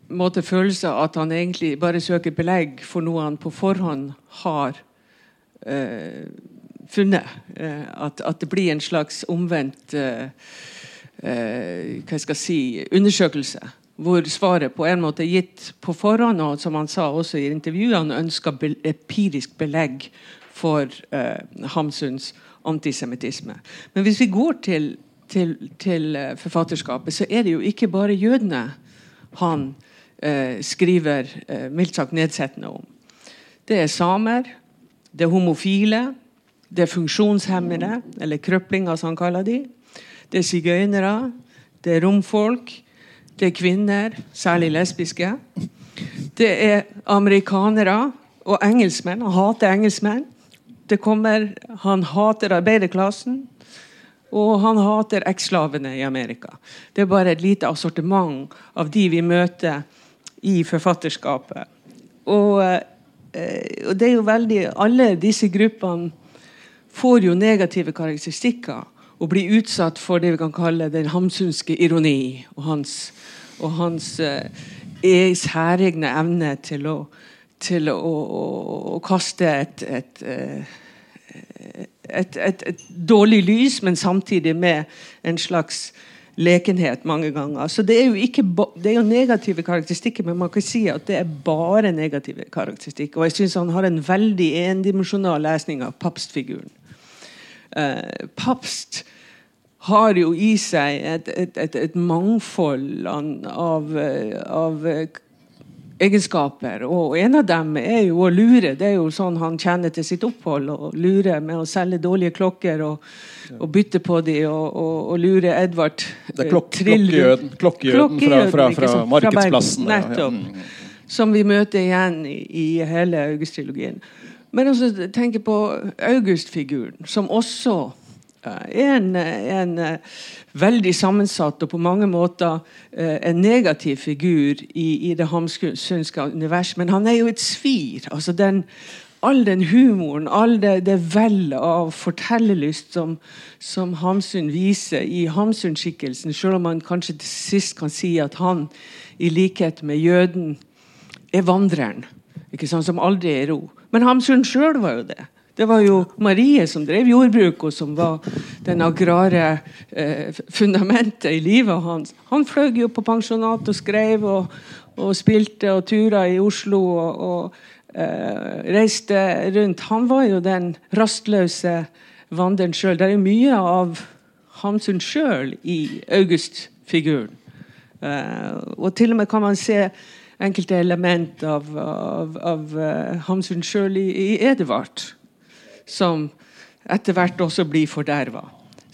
måter følelse av at han egentlig bare søker belegg for noe han på forhånd har eh, funnet. Eh, at, at, det blir en slags omvendt eh, eh hva skal si, undersøkelse. Hvor svaret på en måte er gitt på forhånd, og som han sa også i intervjuet, han ønska be empirisk belegg for uh, Hamsuns antisemittisme. Men hvis vi går til, til, til uh, forfatterskapet, så er det jo ikke bare jødene han skriver mildt sagt nedsettende om. Det er samer, det er homofile, det er funksjonshemmede, eller krøplinger, som han kaller de. Det er sigøynere, det er romfolk, det er kvinner, særlig lesbiske. Det er amerikanere og engelskmenn. Han hater engelskmenn. Det kommer, Han hater arbeiderklassen. Og han hater eksslavene i Amerika. Det er bare et lite assortiment av de vi møter i forfatterskapet. Og, eh, og det er jo veldig Alle disse gruppene får jo negative karakteristikker og blir utsatt for det vi kan kalle den hamsunske ironi og hans, og hans eh, særegne evne til å til å, å, å kaste et, et, eh, et, et, et dårlig lys, men samtidig med en slags lekenhet mange ganger. Så det er jo, ikke det er jo negative karakteristikker, men man kan si at det er bare negative karakteristikker. Og jeg syns han har en veldig endimensjonal lesning av papstfiguren. Uh, papst har jo i seg et, et, et, et mangfold av, av, egenskaper. Og en av dem er jo å lure. Det er jo sånn han tjener til sitt opphold. Å lure med å selge dårlige klokker og, og bytte på de og, og, og lure Edvard Det er klok klokkejøden, klokkejøden fra, fra, fra, fra Markedsplassen. Nettopp. Ja. Som vi møter igjen i, i hele August-trilogien. Men også tenk på August-figuren, som også en, en eh, veldig sammensatt og på mange måter eh, en negativ figur i, i det hamsunske universet. Men han er jo et svir. altså den all den humoren, all det, det vellet av fortellerlyst som, som Hamsun viser i Hamsun-skikkelsen, selv om man kanskje til sist kan si at han, i likhet med jøden, er vandreren. Som aldri er i ro. Men Hamsun sjøl var jo det. Det var jo Marie som drev jordbruk, og som var den agrare eh, fundamentet i livet hans. Han fløy jo på pensjonat og skrev og, og spilte og tura i Oslo og, og eh, reiste rundt. Han var jo den rastløse vandreren sjøl. Det er jo mye av Hamsun sjøl i August-figuren. Eh, og til og med kan man se enkelte element av, av, av uh, Hamsun sjøl i, i Edvard som etter hvert også blir forderva.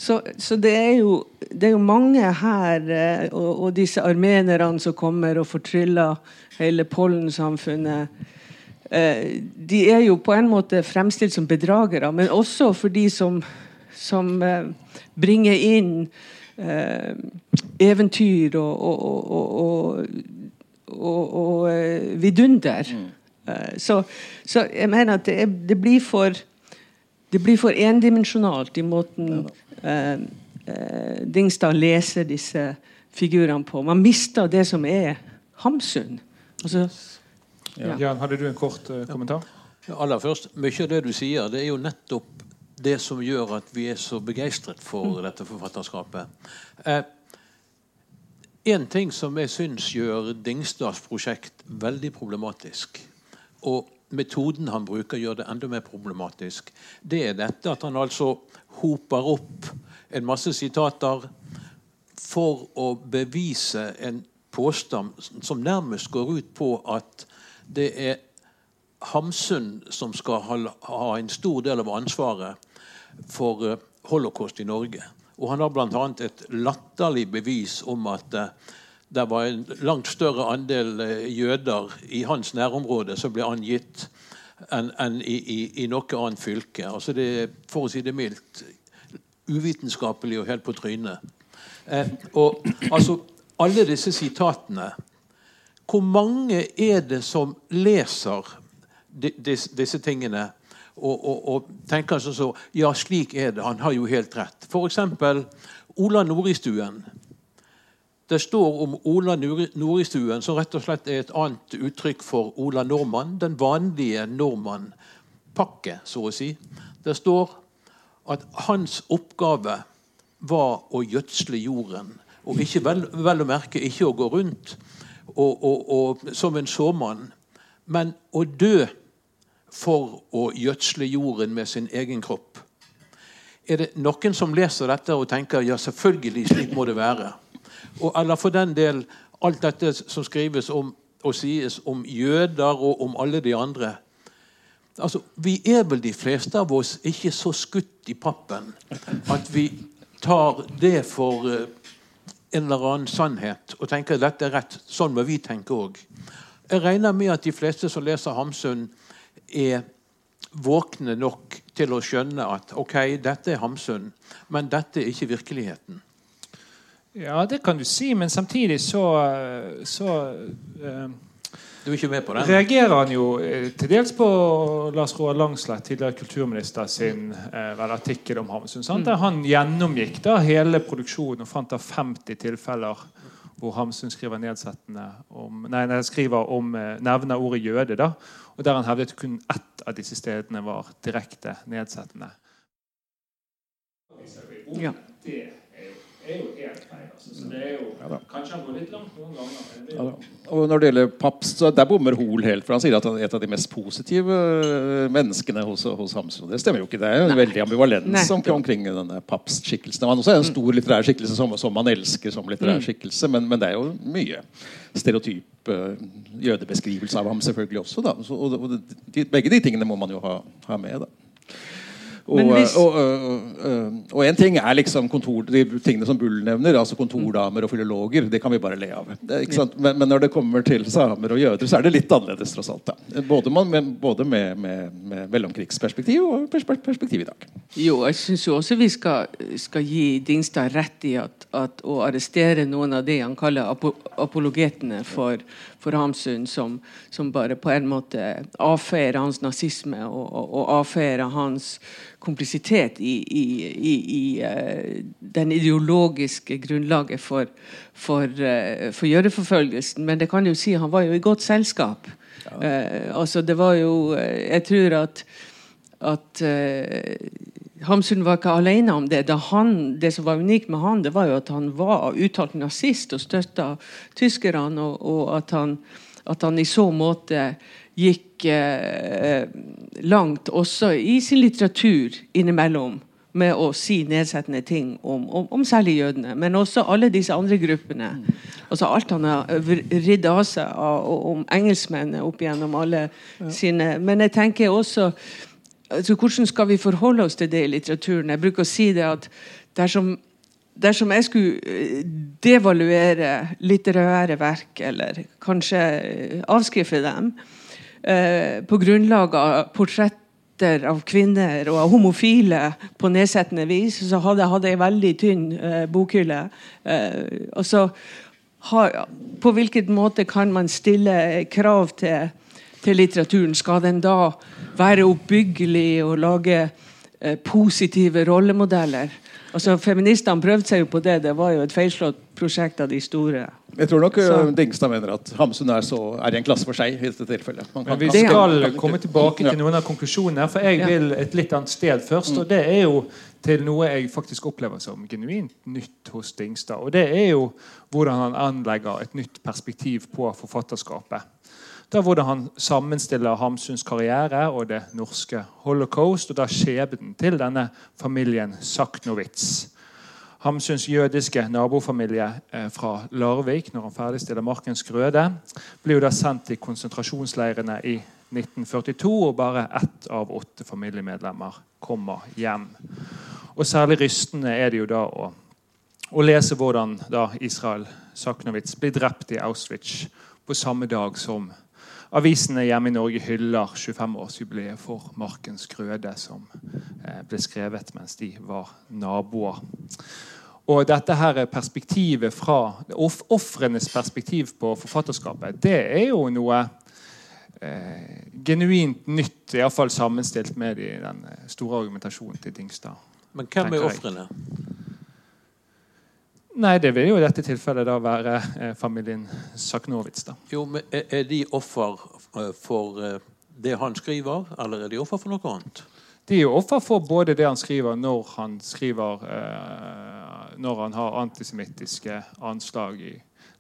Så, så det, er jo, det, er jo, mange her, eh, og, og disse armenerne som kommer og fortryller hele pollensamfunnet eh, De er jo på en måte fremstilt som bedragere, men også for de som, som eh, bringer inn eventyr og, og, og, og vidunder. Mm. Så, så, jeg mener at det, det blir for det blir for endimensjonalt i måten eh, eh, Dingstad leser disse figurene på. Man mister det som er Hamsun. Altså, ja. Jan, hadde du en kort eh, kommentar? Ja, aller først, Mye av det du sier, det er jo nettopp det som gjør at vi er så begeistret for mm. dette forfatterskapet. Eh, en ting som jeg syns gjør Dingstads prosjekt veldig problematisk, og metoden han bruker, gjør det enda mer problematisk. Det er dette at han altså hoper opp en masse sitater for å bevise en påstand som nærmest går ut på at det er Hamsun som skal ha en stor del av ansvaret for eh, holocaust i Norge. Og han har bl.a. et latterlig bevis om at uh, det var en langt større andel eh, jøder i hans nærområde som ble angitt, enn en i, i, i, noe annet fylke. Altså det for å si det mildt, uvitenskapelig og helt på trynet. Eh, og altså, alle disse sitatene Hvor mange er det som leser disse, disse tingene og, og, og, tenker sånn så Ja, slik er det. Han har jo helt rett. F.eks. Ola Nordistuen det står om Ola Noristuen, som rett og slett er et annet uttrykk for Ola Nordmann. Den vanlige nordmannpakke, så å si. Det står at hans oppgave var å gjødsle jorden. Og ikke vel, vel å merke ikke å gå rundt og, og, og, som en såmann, men å dø for å gjødsle jorden med sin egen kropp. Er det noen som leser dette og tenker ja, selvfølgelig slik må det være? Og, eller for den del alt dette som skrives om og sies om jøder og om alle de andre. Altså, Vi er vel de fleste av oss ikke så skutt i pappen at vi tar det for uh, en eller annen sannhet og tenker at dette er rett. Sånn må vi tenke òg. Jeg regner med at de fleste som leser Hamsun, er våkne nok til å skjønne at ok, dette er Hamsun, men dette er ikke virkeligheten. Ja, det kan du si, men samtidig så, så eh, Du er ikke med på den? Reagerer han jo eh, til dels på Lars Roar Langslett, tidligere kulturminister, sin uh, artikkel om Hamsun. Mm. Der han gjennomgikk da hele produksjonen og fant da 50 tilfeller hvor Hamsun skriver nedsettende om, nei, nei, skriver om nevner ordet jøde. da, og Der han hevdet kun ett av disse stedene var direkte nedsettende. Ja. det er jo, helt feil. Altså. Så det er jo, Ja. Kanskje han går litt langt noen ganger. Er Ja, da. og når det gjelder Paps, der bommer Hoel helt. For han sier at han er et av de mest positive øh, menneskene hos, hos Hamsun. Det stemmer jo ikke. Det er jo en veldig ambivalens om, omkring denne Paps-skikkelsen. Han også er en stor litterær skikkelse som, som man elsker som litterær skikkelse, men, men det er jo mye stereotyp øh, jødebeskrivelse av ham selvfølgelig også. Da. Så, og, og de, begge de tingene må man jo ha, ha med. da og, hvis- og, og, og, en ting er liksom kontor, de tingene som Bull nevner, altså kontordamer og filologer. Det kan vi bare le av. Men, men når det kommer til samer og jøder, så er det litt annerledes. tross alt da. Både, man, med, både med, med, med mellomkrigsperspektiv og perspektiv i dag. Jo, jeg syns jo også vi skal, skal gi Dingstad rett i at, at å arrestere noen av de han kaller apo apologetene for, for Hamsun, som, som bare på en måte avfeier hans nazisme og, og, og avfeier hans komplisitet i, i, i, i eh, den ideologiske grunnlaget for, for, uh, for jødeforfølgelsen. Men det kan jo si han var jo i godt selskap. Eh, altså det var jo eh, Jeg tror at at eh, Hamsun var ikke alene om det. Han, det som var unikt med han, det var jo at han var uttalt nazist og støtta tyskerne, og, og at, han, at han i så måte gikk eh, langt også i sin litteratur innimellom med å si nedsettende ting om, om, om særlig jødene, men også alle disse andre gruppene. Altså Alt han har ridd av seg om engelskmennene opp gjennom alle sine Men jeg tenker også altså, Hvordan skal vi forholde oss til det i litteraturen? Jeg bruker å si det at dersom, dersom jeg skulle eh, devaluere litterære verk, eller kanskje eh, avskrive dem, eh, på grunnlag av portretter av kvinner og av homofile på nedsettende vis, så hadde jeg hatt ei veldig tynn eh, bokhylle. Eh, og så har, På hvilken måte kan man stille krav til, til litteraturen? Skal den da være oppbyggelig og lage eh, positive rollemodeller? Altså, Feministene prøvde seg jo på det. Det var jo et feilslått prosjekt av de store. Jeg tror nok Så- uh, Dingstad mener at Hamsun er, så, er i en klasse for seg i dette tilfellet. Man Men vi skal kan- komme tilbake til noen av konklusjonene. For jeg vil et litt annet sted først. Og det er jo til noe jeg faktisk opplever som genuint nytt hos Dingstad. Og det er jo hvordan han anlegger et nytt perspektiv på forfatterskapet. Det er hvordan han sammenstiller Hamsuns karriere og det norske holocaust, og da skjebnen til denne familien Saknowitz. Hamsuns jødiske nabofamilie eh, fra Larvik når han ferdigstiller 'Markens grøde', blir jo da sendt til konsentrasjonsleirene i 1942, og bare ett av åtte familiemedlemmer kommer hjem. Og Særlig rystende er det jo da å, å lese hvordan da Israel Saknowitz blir drept i Auschwitz på samme dag som avisene hjemme i Norge hyller 25-årsjubileet for 'Markens grøde', som eh, ble skrevet mens de var naboer. Og dette her perspektivet fra Ofrenes perspektiv på forfatterskapet, det er jo noe eh, genuint nytt, iallfall sammenstilt med i den eh, store argumentasjonen til Dingstad. Men hvem er ofrene? Nei, det vil jo i dette tilfellet da være eh, familien Saknowitz. da. Jo, men er de offer eh, for eh, det han skriver, eller er de offer for noe annet? De er jo offer for både det han skriver når han skriver eh, Når han har antisemittiske anslag i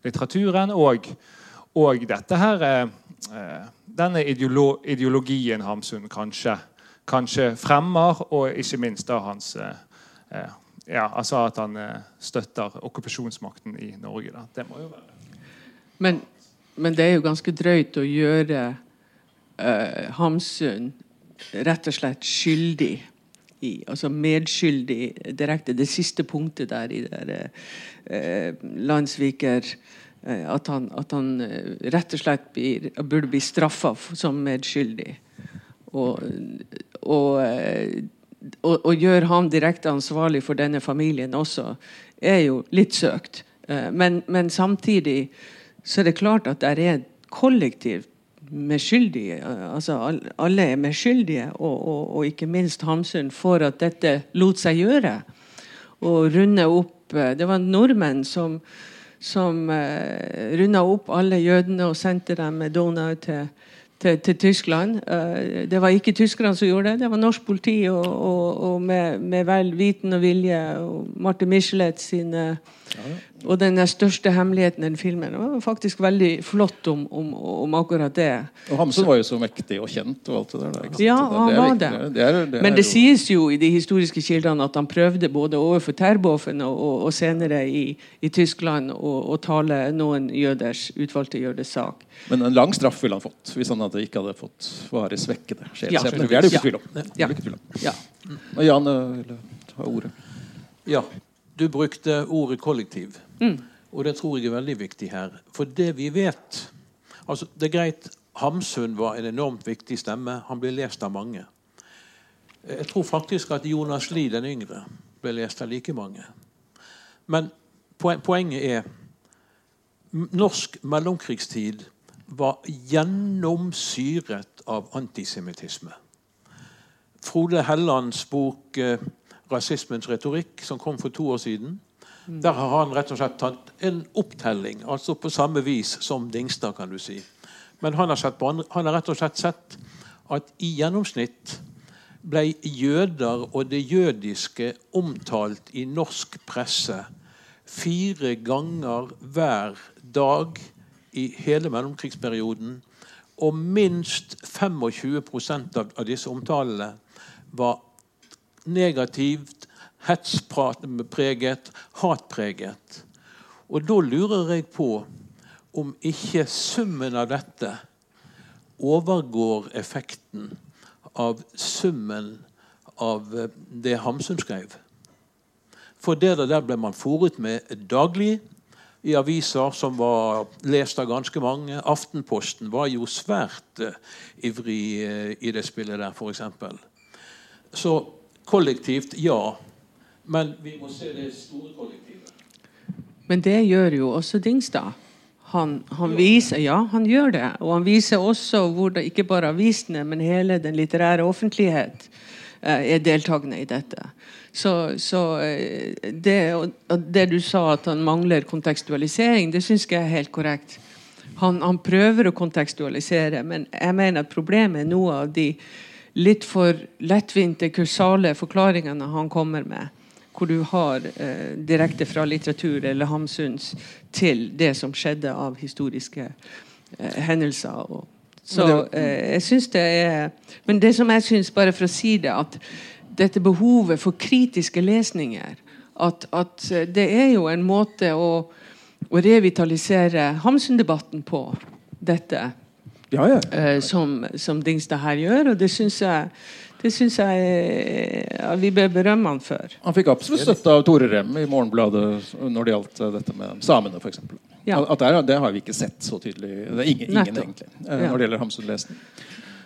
litteraturen, og, og dette her eh, Denne ideolo ideologien Hamsun kanskje, kanskje fremmer, og ikke minst da hans eh, ja, altså at han eh, støtter okkupasjonsmakten i Norge. Da. Det må jo være Men, men det er jo ganske drøyt å gjøre uh, Hamsun rett og slett skyldig i, altså medskyldig direkte. Det siste punktet der i der, uh, Landsviker uh, at han, at han rett og slett blir, burde bli straffa som medskyldig. Og, og, og, og gjøre ham direkte ansvarlig for denne familien også, er jo litt søkt. Eh, Men, men samtidig så er det klart at det er kollektivt med skyldige. Altså alle er medskyldige, og, og, og ikke minst Hamsun, for at dette lot seg gjøre. Og runde opp eh, Det var nordmenn som, som eh, runda opp alle jødene og sendte dem med Donau til, til, til Tyskland. Eh, det var ikke tyskerne som gjorde det, det var norsk politi og, og, og med, med vel viten og vilje. og Martin Michelet sine og den største hemmeligheten i den filmen. Det var faktisk veldig flott om, om, om akkurat det. Og Hamsun var jo så mektig og kjent og alt det der. ikke sant? Ja, han er var det. det, er, det Men er det jo- sies jo i de historiske kildene at han prøvde både overfor Terboven og, og, og senere i, i Tyskland å, tale noen jøders utvalgte jøders sak. Men en lang straff ville han fått hvis han hadde ikke hadde fått varig svekkede Ja. Det er det jo ikke Ja. tvil om. Det Ja. Ja. Jan øh, ta ordet. Ja, du brukte ordet kollektiv. Mm. Og det tror jeg er veldig viktig her. For det vi vet altså Det er greit, Hamsun var en enormt viktig stemme. Han ble lest av mange. Jeg tror faktisk at Jonas Lie den yngre ble lest av like mange. Men poenget er Norsk mellomkrigstid var gjennomsyret av antisemittisme. Frode Hellands bok eh, 'Rasismens retorikk', som kom for to år siden, der har han rett og slett tatt en opptelling, altså på samme vis som Dingstad, kan du si. Men han har, sett han har rett og slett sett at i gjennomsnitt ble jøder og det jødiske omtalt i norsk presse fire ganger hver dag i hele mellomkrigsperioden. Og minst 25 av, av disse omtalene var negativt, hetspreget, hatpreget. Og da lurer jeg på om ikke summen av dette overgår effekten av summen av eh, det Hamsun skrev. For det der ble man fòret med daglig i aviser som var lest av ganske mange. Aftenposten var jo svært eh, ivrig eh, i det spillet der, f.eks. Så kollektivt, ja. Men vi må se det store kollektivet. Men det gjør jo også Dingstad. Han, han viser, ja, han gjør det. Og han viser også hvordan ikke bare avisene, men hele den litterære offentlighet eh, er deltakende i dette. Så, så eh, det, det du sa at han mangler kontekstualisering, det syns jeg er helt korrekt. Han, han prøver å kontekstualisere, men jeg mener at problemet er noe av de litt for lettvinte, kursale forklaringene han kommer med hvor du har eh, direkte fra litteratur eller Hamsuns til det som skjedde av historiske eh, hendelser. Og, så eh, jeg syns det er Men det som jeg syns, bare for å si det, at dette behovet for kritiske lesninger At, at eh, det er jo en måte å, å revitalisere Hamsun-debatten på, dette. Ja, ja. Uh, som, som Dingstad her gjør, og det syns jeg det synes jeg uh, vi bør berømme han for. Han fikk absolutt støtte av Tore Rem i Morgenbladet når det gjaldt eh, dette med samene, f.eks. Ja. At det, er- det har vi ikke sett så tydelig. Det er ingen, ingen egentlig, uh, når det gjelder Hamsun-lesning.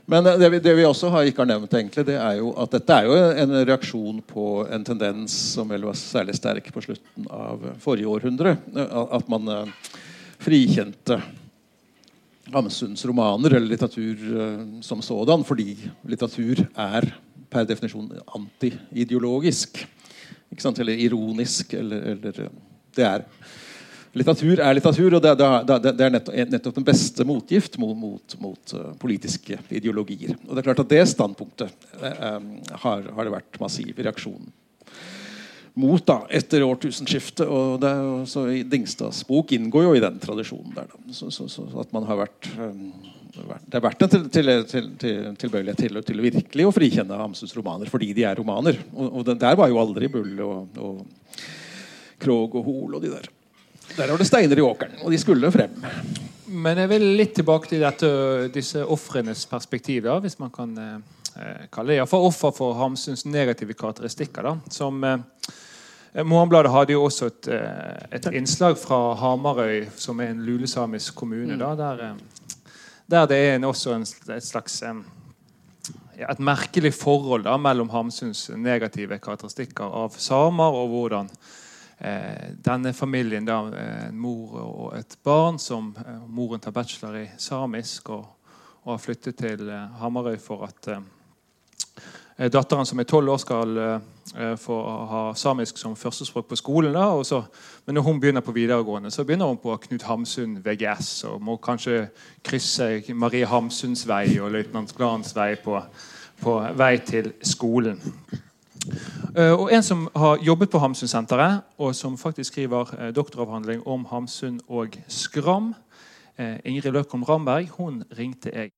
Men det vi, det vi også har, ikke har nevnt, egentlig, det er jo at dette er jo en reaksjon på en tendens som vel var særlig sterk på slutten av forrige århundre. At man frikjente Hamsuns romaner eller litteratur eh, som sådan, fordi litteratur er per definisjon antiideologisk. Eller ironisk. Eller, eller eh, det er Litteratur er litteratur, og det, det, det, er nettopp, den beste motgift mot, mot, mot eh, politiske ideologier. Og det er klart at det standpunktet eh, har, har det vært massiv reaksjon mot da, etter årtusenskiftet. og det så Dingstads bok inngår jo i den tradisjonen der. Da. Så, så, så at man har vært, um, Det har vært en til, til, til, til, tilbøyelighet til, til virkelig å frikjenne Hamsuns romaner fordi de er romaner. Og, og den, der var jo aldri Bull og, og Krog og Hol og de der. Der var det steiner i åkeren, og de skulle frem. Men jeg vil litt tilbake til dette, disse ofrenes perspektiv, da, hvis man kan eh, kalle det Iallfall offer for Hamsuns negative karakteristikker. da, som eh, Morgenbladet hadde jo også et, eh, et innslag fra Hamarøy, som er en lulesamisk kommune. da, der, eh, der det er en, også en, et slags eh, ja, et merkelig forhold da, mellom Hamsuns negative karakteristikker av samer, og hvordan eh, denne familien, da, eh, en mor og et barn, som eh, moren tar bachelor i samisk og, og har flyttet til eh, Hamarøy for at eh, Eh, datteren som er tolv år, skal uh, få ha samisk som førstespråk på skolen. Da, så, men når hun begynner på videregående, så begynner hun på Knut Hamsun VGS og må kanskje krysse Marie Hamsuns vei og løytnant Glans vei på, på, vei til skolen. Uh, og En som har jobbet på Hamsunsenteret, og som faktisk skriver doktoravhandling om Hamsun og Skram, Ingrid Løkholm Ramberg, hun ringte jeg.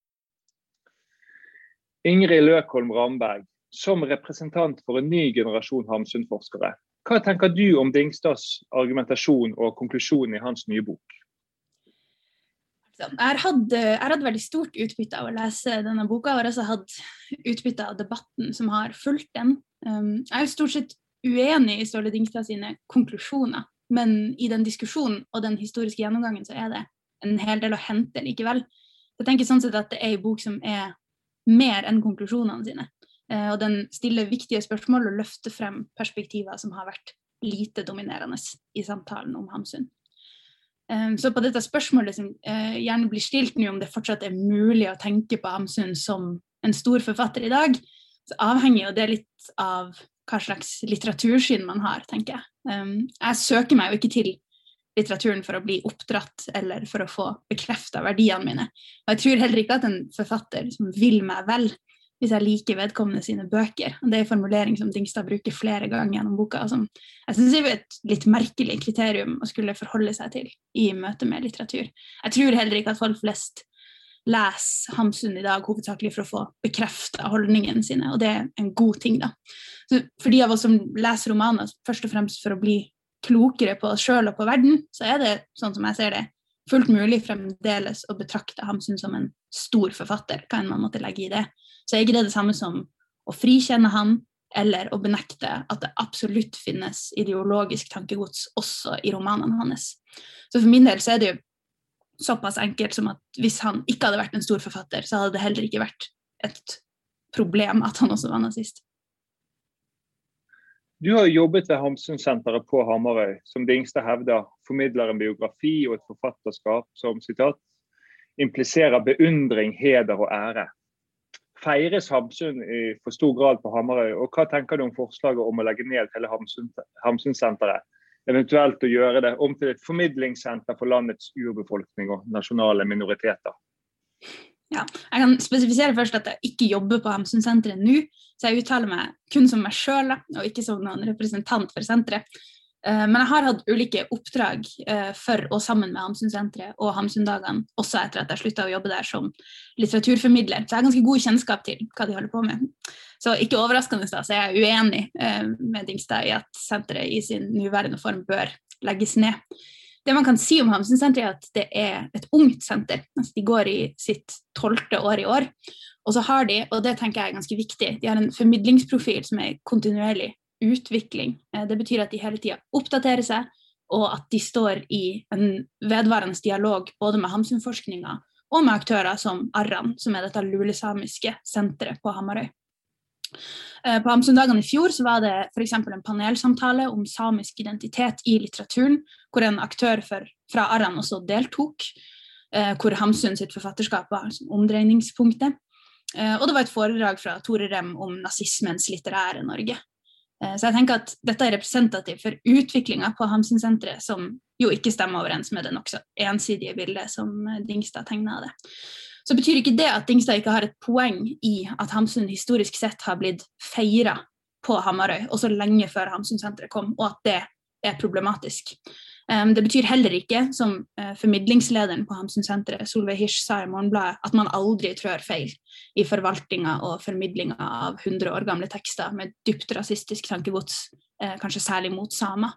Ingrid Løkholm Ramberg, som representant for en ny generasjon Hamsun-forskere, hva tenker du om Dingstads argumentasjon og konklusjon i hans nye bok? Jeg hadde, jeg hadde veldig stort utbytte av å lese denne boka, og også hatt utbytte av debatten som har fulgt den. Um, jeg er jo stort sett uenig i Ståle Dingstad sine konklusjoner, men i den diskusjonen og den historiske gjennomgangen så er det en hel del å hente likevel. Jeg tenker sånn sett at det er en bok som er mer enn konklusjonene sine. Eh, og den stiller viktige spørsmål og løfter frem perspektiver som har vært lite dominerende i samtalen om Hamsun. Eh, så på dette spørsmålet som eh, gjerne blir stilt nå, om det fortsatt er mulig å tenke på Hamsun som en stor forfatter i dag, så avhenger jo det litt av hva slags litteratursyn man har, tenker jeg. Jeg søker meg jo ikke til litteraturen for å bli oppdratt eller for å få bekrefta verdiene mine. Og jeg tror heller ikke at en forfatter som vil meg vel, hvis jeg liker vedkommende sine bøker. Og det er en formulering som Dingstad bruker flere ganger gjennom boka, som jeg syns er et litt merkelig kriterium å skulle forholde seg til i møte med litteratur. Jeg tror heller ikke at folk flest leser Hamsun i dag hovedsakelig for å få bekrefta holdningene sine, og det er en god ting, da. Så for de av oss som leser romaner først og fremst for å bli klokere på oss sjøl og på verden, så er det, sånn som jeg ser det, fullt mulig fremdeles å betrakte Hamsun som en stor forfatter, hva enn man måtte legge i det. Så er ikke det det samme som å frikjenne han, eller å benekte at det absolutt finnes ideologisk tankegods også i romanene hans. Så for min del så er det jo såpass enkelt som at hvis han ikke hadde vært en stor forfatter, så hadde det heller ikke vært et problem at han også var nazist. Du har jobbet ved Hamsunsenteret på Hamarøy, som Dingstad hevder formidler en biografi og et forfatterskap som citat, impliserer beundring, heder og ære. Feires Hamsun i for stor grad på Hamarøy, og hva tenker du om forslaget om å legge ned hele Hamsunsenteret? Eventuelt å gjøre det om til et formidlingssenter for landets urbefolkning og nasjonale minoriteter? Ja, jeg kan spesifisere først at jeg ikke jobber på Hamsunsenteret nå, så jeg uttaler meg kun som meg sjøl og ikke som noen representant for senteret. Eh, men jeg har hatt ulike oppdrag eh, for og sammen med Hamsunsenteret og Hamsundagene, også etter at jeg slutta å jobbe der som litteraturformidler. Så jeg har ganske god kjennskap til hva de holder på med. Så ikke overraskende da, så jeg uenig eh, med Dingstad i at senteret i sin nåværende form bør legges ned. Det man kan si om Hamsunsenteret, er at det er et ungt senter. Altså, de går i sitt tolvte år i år. Og så har de, og det tenker jeg er ganske viktig, de har en formidlingsprofil som er kontinuerlig utvikling. Eh, det betyr at de hele tida oppdaterer seg, og at de står i en vedvarende dialog både med Hamsun-forskninga og med aktører som Arran, som er dette lulesamiske senteret på Hamarøy. Eh, på Amsundagene i fjor så var det f.eks. en panelsamtale om samisk identitet i litteraturen, hvor en aktør for, fra Arran også deltok. Eh, hvor Hamsun sitt forfatterskap var omdreiningspunktet. Eh, og det var et foredrag fra Tore Rem om nazismens litterære Norge. Så jeg tenker at dette er representativt for utviklinga på Hamsun-senteret, som jo ikke stemmer overens med det nokså ensidige bildet som Dingstad tegna av det så betyr ikke det at Dingstad ikke har et poeng i at Hamsun historisk sett har blitt feira på Hamarøy, også lenge før Hamsun-senteret kom, og at det er problematisk. Um, det betyr heller ikke, som uh, formidlingslederen på Hamsun-senteret, Solveig Hirsch, sa i Morgenbladet, at man aldri trør feil i forvaltninga og formidlinga av 100 år gamle tekster med dypt rasistisk tankegods, uh, kanskje særlig mot samer.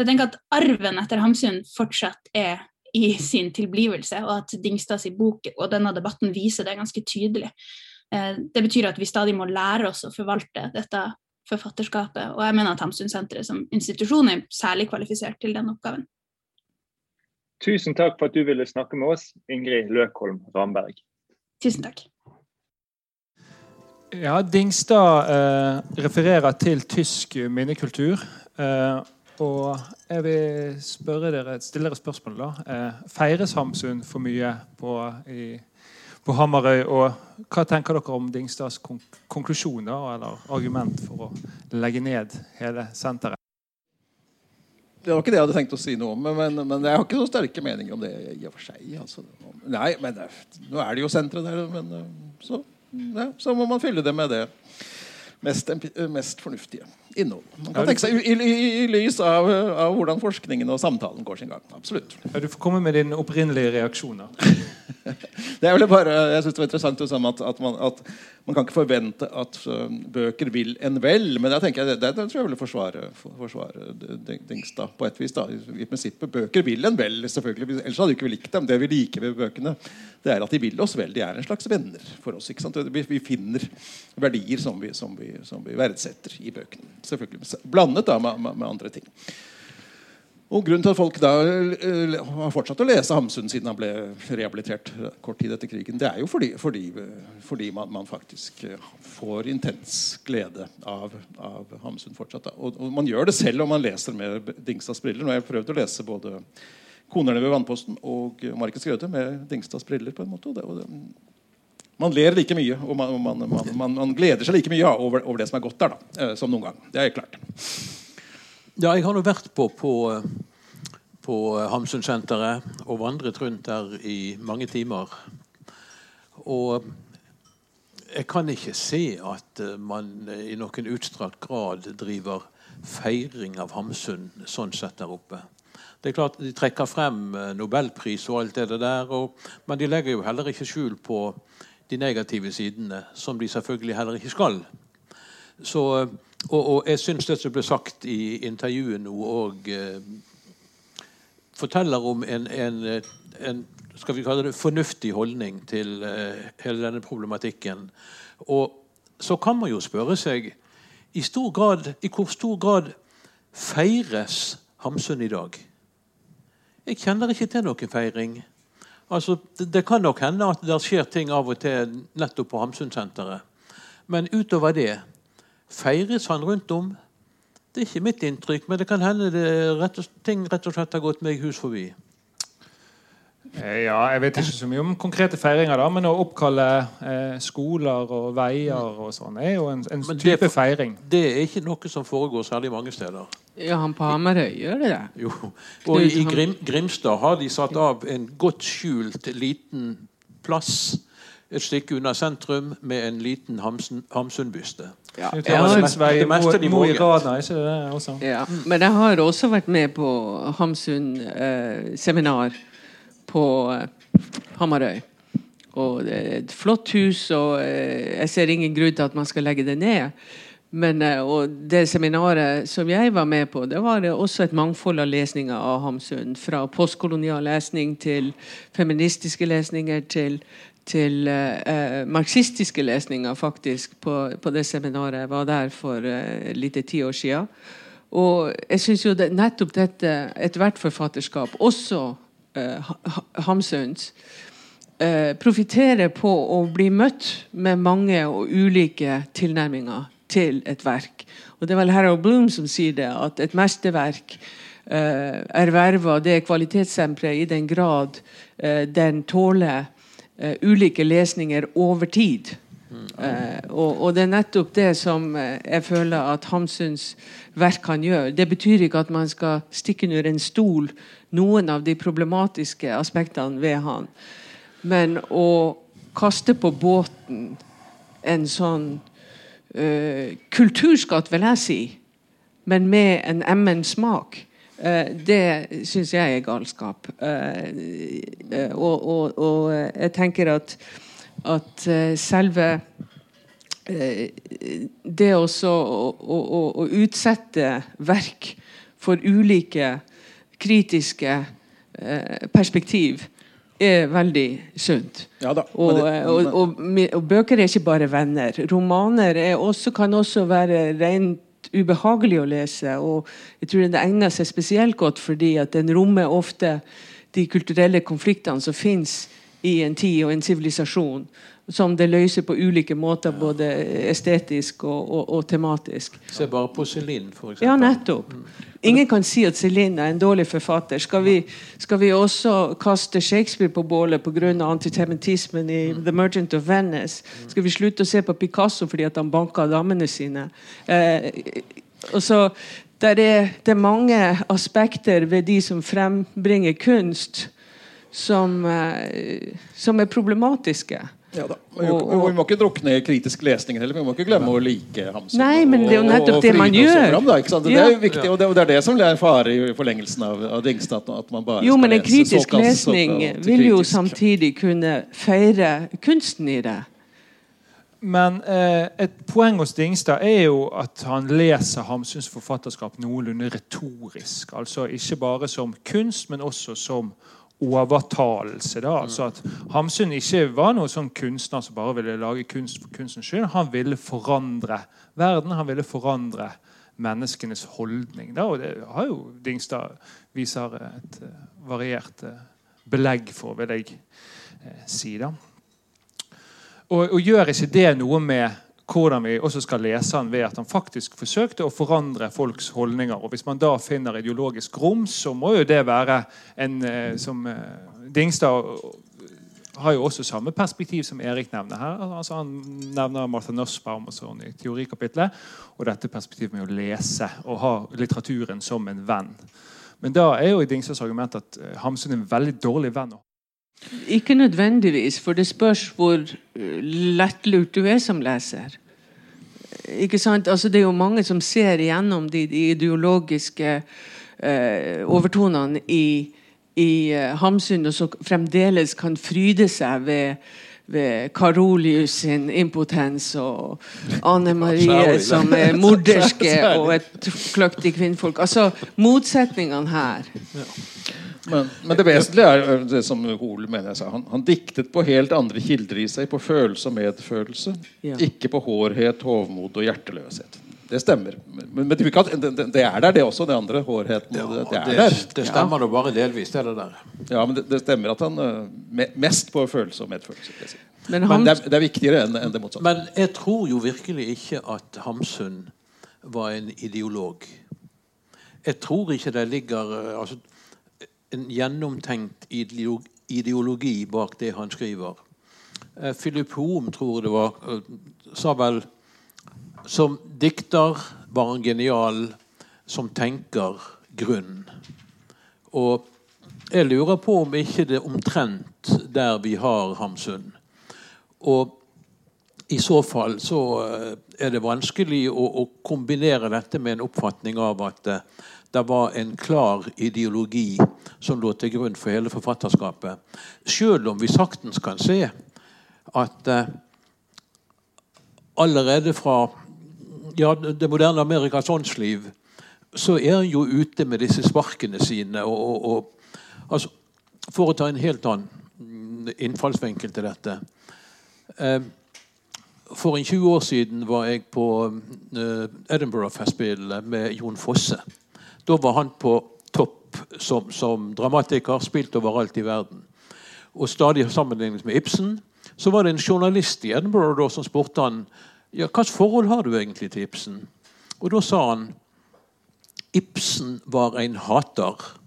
Jeg tenker at Arven etter Hamsun fortsatt er i sin tilblivelse, og at Dingstads bok og denne debatten viser det ganske tydelig. Eh, det betyr at vi stadig må lære oss å forvalte dette forfatterskapet, og jeg mener at Hamsunsenteret som institusjon er særlig kvalifisert til den oppgaven. Tusen takk for at du ville snakke med oss, Ingrid Løkholm Ramberg. Tusen takk. Ja, Dingstad eh, refererer til tysk minnekultur. Eh, og jeg vil spørre dere, stille dere spørsmål. da. Eh, feires Hamsun for mye på, i, på Hamarøy? Og hva tenker dere om Dingstads konk konklusjoner eller argument for å legge ned hele senteret? Det var ikke det jeg hadde tenkt å si noe om, men, men jeg har ikke så sterke meninger om det i og for seg. Altså. Nei, men Nå er det jo senteret der, men eh, så, ja, så må man fylle det med det mest, mest fornuftige innhold. Man kan tenke seg i, i, i lys av, av, hvordan forskningen og samtalen går sin gang. Absolutt. Ja, du får komme med dine opprinnelige reaksjoner. det er vel bare, jeg synes det var interessant at, at, man, at man kan ikke forvente at uh, bøker vil en vel. Men jeg tenker, det, det, det tror jeg vil forsvare, for, forsvare Dingstad på et vis. da. I, I, prinsippet, Bøker vil en vel, selvfølgelig. Ellers hadde vi ikke likt dem. Det vi liker ved bøkene, det er at de vil oss vel. De er en slags venner for oss. Vi, vi finner verdier som vi, som, vi, som vi, verdsetter i bøkene. Selvfølgelig Blandet da med, med, med andre ting. Og Grunnen til at folk da uh, har fortsatt å lese Hamsun siden han ble rehabilitert kort tid etter krigen, det er jo fordi, fordi, fordi man, man, faktisk eh, får intens glede av, av Hamsun fortsatt. Og, og, man gjør det selv om man leser med Dingstads briller. Nå har jeg prøvd å lese både 'Konerne ved vannposten' og 'Markens grøde' med Dingstads briller. på en måte. Og det, og det, man ler like mye, og man, man, man gleder seg like mye ja, over, over, det som er godt der, da, eh, som noen gang. Det er klart. Ja, jeg har nå vært på, på, på Hamsunsenteret og vandret rundt der i mange timer. Og jeg kan ikke se at man i noen utstrakt grad driver feiring av Hamsun sånn sett der oppe. Det er klart De trekker frem nobelpris og alt det der, og, men de legger jo heller ikke skjul på de negative sidene, som de selvfølgelig heller ikke skal. Så og, og jeg syns det som ble sagt i intervjuet nå, og eh, forteller om en, en, en, skal vi kalle det fornuftig holdning til eh, hele denne problematikken. Og så kan man jo spørre seg i, stor grad, i hvor stor grad feires Hamsun i dag? Jeg kjenner ikke til noen feiring. Altså, det, kan nok hende at det skjer ting av og til nettopp på Hamsunsenteret. Men utover det Feires han rundt om? Det er ikke mitt inntrykk, men det kan hende det rett og, ting rett og slett har gått meg hus forbi. Eh, ja, Jeg vet ikke så mye om konkrete feiringer, da, men å oppkalle eh, skoler og veier og sånn er jo en, en type det, feiring. Det er ikke noe som foregår særlig mange steder. Ja, han på Hamarøy gjør det det? Jo. Og i, Grim, Grimstad har de satt av en godt skjult liten plass et stykke unna sentrum med en liten Hamsun-byste. Ja. Ja. Men jeg har også vært med på Hamsun-seminar eh, på eh, Hamarøy. Og det er et flott hus, og eh, jeg ser ingen grunn til at man skal legge det ned. Men, eh, og det seminaret som jeg var med på, det var også et mangfold av lesninger av Hamsun. Fra postkolonial lesning til feministiske lesninger til til eh, marxistiske lesninger faktisk på, på, det seminaret. Jeg var der for eh, lite ti år siden. Og jeg syns jo det, nettopp dette, ethvert forfatterskap, også eh, Hamsuns, eh, profitterer på å bli møtt med mange og ulike tilnærminger til et verk. Og Det er vel Harold Bloom som sier det, at et mesterverk eh, erverver det kvalitetssemperet i den grad eh, den tåler uh, ulike lesninger over tid. Uh, og, og, det er nettopp det som uh, jeg føler at Hamsuns verk kan gjøre. Det betyr ikke at man skal stikke under en stol noen av de problematiske aspektene ved han. Men å kaste på båten en sånn uh, kulturskatt, vil jeg si, men med en emmen smak, uh, det syns jeg er galskap. Eh, eh, og, og, og jeg tenker at, at selve det også å, å, å, utsette verk for ulike kritiske perspektiv er veldig sunt. Ja da, og, og, og, bøker er ikke bare venner. Romaner også, kan også være rent ubehagelig å lese. Og jeg tror det egner seg spesielt godt fordi at den rommer ofte de kulturelle konfliktene som fins i en tid og en sivilisasjon som det løser på ulike måter, både estetisk og, og, og tematisk. Se bare på Celine, f.eks. Ja, nettopp. Ingen kan si at Celine er en dårlig forfatter. Skal vi, skal vi også kaste Shakespeare på bålet pga. antisemittismen i The Merchant of Venice? Skal vi slutte å se på Picasso fordi at han banka damene sine? Eh, og så, der er, det er mange aspekter ved de som frembringer kunst, som, eh, som er problematiske. Ja da. Og, og, og, vi må ikke drukne i kritisk lesning heller. Vi må ikke glemme å like Hamsun. Nei, men det er jo nettopp det man gjør. Fram, da, det er jo viktig, og det, og det, er det som er fare i forlengelsen av, av Dingstad. At man bare jo, men en kritisk såkalt, lesning såkalt, vil jo kritisk. samtidig kunne feire kunsten i det. Men eh, et poeng hos Dingstad er jo at han leser Hamsuns forfatterskap noenlunde retorisk. Altså ikke bare som kunst, men også som overtalelse. Da. Altså at Hamsun ikke var noen sånn kunstner som bare ville lage kunst for kunstens skyld. Han ville forandre verden. Han ville forandre menneskenes holdning. Da. Og det har jo Dingstad viser et eh, variert eh, belegg for, vil jeg eh, si. da. Og, og gjør ikke det noe med hvordan vi også skal lese han ved at han faktisk forsøkte å forandre folks holdninger. Og Hvis man da finner ideologisk rom, så må jo det være en eh, som eh, Dingstad har jo også samme perspektiv som Erik nevner her. Altså Han nevner Martha Nussbaum og sånn i teorikapitlet. Og dette perspektivet med å lese og ha litteraturen som en venn. Men da er jo Dingstads argument at eh, Hamsun er en veldig dårlig venn. Ikke nødvendigvis, for det spørs hvor eh, lettlurt du er som leser. Ikke sant? Altså, det er jo mange som ser igjennom de, de ideologiske eh, overtonene i, i eh, Hamsun, og som fremdeles kan fryde seg ved, ved Karolius sin impotens og Anne Marie som er morderske og et kløktig kvinnfolk. Altså motsetningene her. Men, men det vesentlige er det som Hoel mener jeg sa. Han, han diktet på helt andre kilder i seg. På følelse og medfølelse. Ja. Ikke på hårhet, hovmod og hjerteløshet. Det stemmer. Men, men det, er der, det også. Det andre. Hårheten. Ja, det, det er det, der. det stemmer da bare delvis, det er det der. Ja, men det, det stemmer at han ø, mest på følelse og medfølelse. Men Men Hams- det er, det er viktigere enn det motsatte. Men jeg tror jo virkelig ikke at Hamsun var en ideolog. Jeg tror ikke det ligger eh, altså, en gjennomtenkt ideologi bak det han skriver. Eh, Philip Hoem, tror jeg det var, eh, sa vel Som dikter var han genial. Som tenker grunn. Og jeg lurer på om ikke det er omtrent der vi har Hamsun. Og i så fall så eh, er det vanskelig å, å kombinere dette med en oppfatning av at eh, det var en klar ideologi som lå til grunn for hele forfatterskapet. Selv om vi saktens kan se at eh, allerede fra ja, det moderne Amerikas åndsliv så er han jo ute med disse sparkene sine. Og, og, og, altså, for å ta en helt annen mm, innfallsvinkel til dette. Eh, for en 20 år siden var jeg på eh, Edinburgh-festspillene med Jon Fosse. Da var han på topp som, som dramatiker, spilt overalt i verden. Og stadig sammenlignet med Ibsen. Så var det en journalist i Edinburgh da, som spurte han ja, slags forhold har du egentlig til Ibsen. Og da sa han Ibsen var en hater.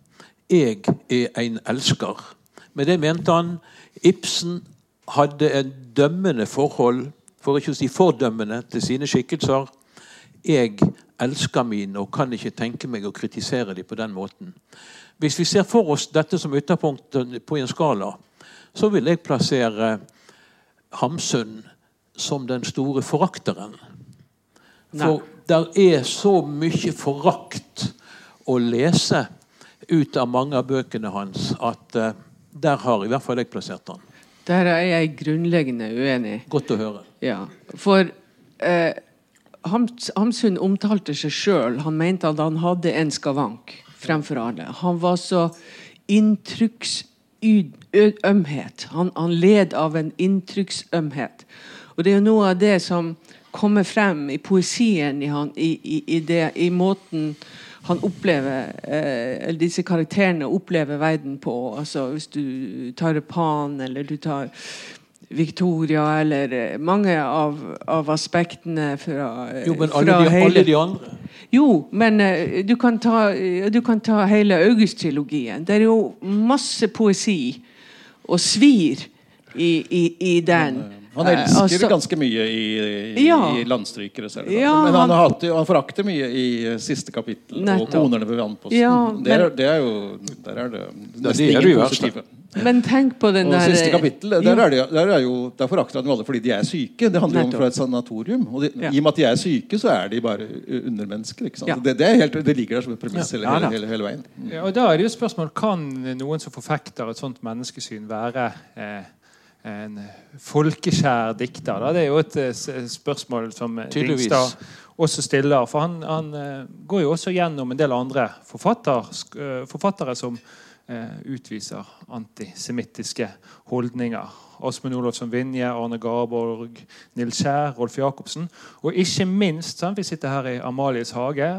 Jeg er en elsker. Med det mente han Ibsen hadde en dømmende forhold, for ikke å si fordømmende, til sine skikkelser. Jeg elsker mine og kan ikke tenke meg å kritisere dem på den måten. Hvis vi ser for oss dette som ytterpunkt på en skala, så vil jeg plassere Hamsun som den store forakteren. For der er så mye forakt å lese ut av mange av bøkene hans at uh, der har i hvert fall jeg plassert han. Der er jeg grunnleggende uenig. Godt å høre. Ja, for uh, Hams, Hamsun omtalte seg sjøl. Han mente at han hadde en skavank fremfor alle. Han var så inntrykksømhet. Han, han led av en inntrykksømhet. Og det er jo noe av det som kommer frem i poesien i, han, i, i, i, det, i måten han opplever eh, eller disse karakterene opplever verden på. Altså Hvis du tar Pan, eller du tar Victoria eller eh, mange av, av aspektene fra, eh, Jo, men alle de, hele alle de andre Jo, men eh, du kan ta, du kan ta hele August-trilogien. Det er jo masse poesi og svir i, i, i den. Han Eh, elsker altså- ganske mye i, i, Ja. i landstrykere selv. Ja, men han, han- hatt- han forakter mye i eh, siste kapittel og Nettopp. 'Konerne ved vannposten'. Ja, det, er, men- det er jo Der er det nesten det ingen det positive. Men tenk på den Og der siste kapittel, der, er det, der, er jo, der forakter han jo alle fordi de er syke. Det handler jo om fra et sanatorium. Og de, Ja. I og med at de er syke, så er de bare undermennesker. Ikke sant? Ja. Det, det, er helt, det ligger der som et premiss hele, hele, hele, hele veien. Ja, og da er det jo spørsmål Kan noen som forfekter et sånt menneskesyn, være eh, en folkeskjær dikter? Da? Det er jo et eh, spørsmål som eh, Dingstad også stiller. For han, han eh, går jo også gjennom en del andre forfatter, forfattere som eh, utviser antisemittiske holdninger. Åsmund Olofsson Vinje, Arne Garborg, Nils Kjær, Rolf Jacobsen. Og ikke minst, sant, vi sitter her i Amalies hage,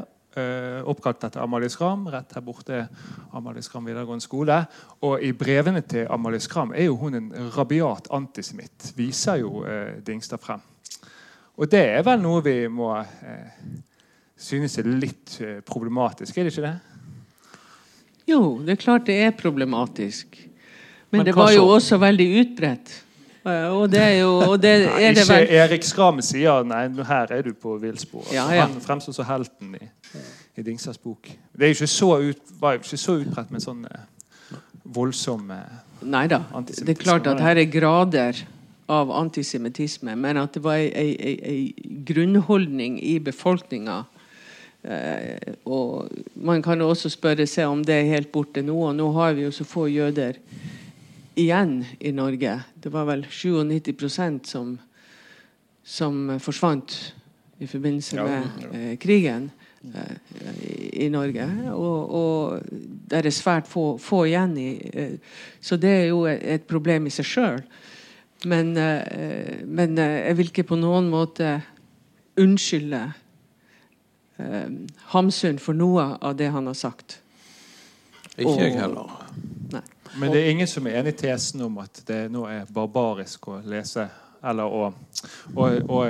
oppkalt etter Amalie Skram. Rett her borte Amalie Skram videregående skole. Og i brevene til Amalie Skram er jo hun en rabiat antisemitt. Viser jo eh, Dingstad frem. Og det er vel noe vi må eh, synes er litt eh, problematisk, er det ikke det? Jo, det er klart det er problematisk. Men, Men det var jo så? også veldig utbredt. Eh, Og det er jo og det er det ikke vel Erik Skram sier nei, nå her er du på villspor. Altså, Ja, ja. Han fremstår som helten i, i Dingsas bok. Det er jo ikke så ut, var jo ikke så utbredt med sånn eh, voldsom eh, Nei da. Det er klart at her er grader av antisemittisme, men at det var ei, ei, ei, ei grunnholdning i befolkninga eh, Og man kan også spørre seg om det er helt borte nå. Og nå har vi jo så få jøder igjen i Norge. Det var vel 97 som, som forsvant i forbindelse med eh, krigen i, i Norge. Og, og det er svært få, få igjen. I, eh, så det er jo et, problem i seg sjøl. Men, eh, men eh, jeg vil ikke på noen måte unnskylde eh, Hamsun for noe av det han har sagt. Ikke jeg heller. Nei. Men det er ingen som er enig i tesen om at det nå er barbarisk å lese eller å, å, å,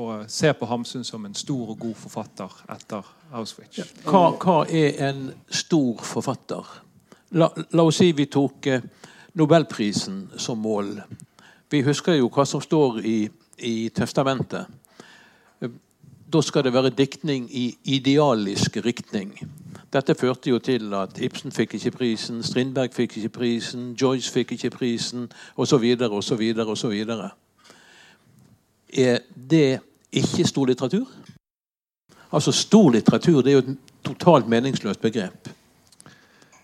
å se på Hamsun som en stor og god forfatter etter Auschwitz. Hva, hva er en stor forfatter? La, la oss si vi tok eh, Nobelprisen som mål. Vi husker jo hva som står i, i testamentet. Da skal det være diktning i idealisk riktning. Dette førte jo til at Ibsen fikk ikke prisen, Strindberg fikk ikke prisen, Joyce fikk ikke prisen, osv., osv., osv. Er det ikke stor litteratur? Altså Stor litteratur det er jo et totalt meningsløst begrep.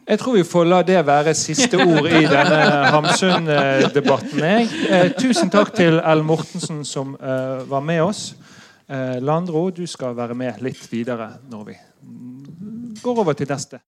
Jeg tror vi får la det være siste ord i denne Hamsun-debatten. Eh, tusen takk til Ellen Mortensen som eh, var med oss. Eh, Landro, du skal være med litt videre når vi går over til neste.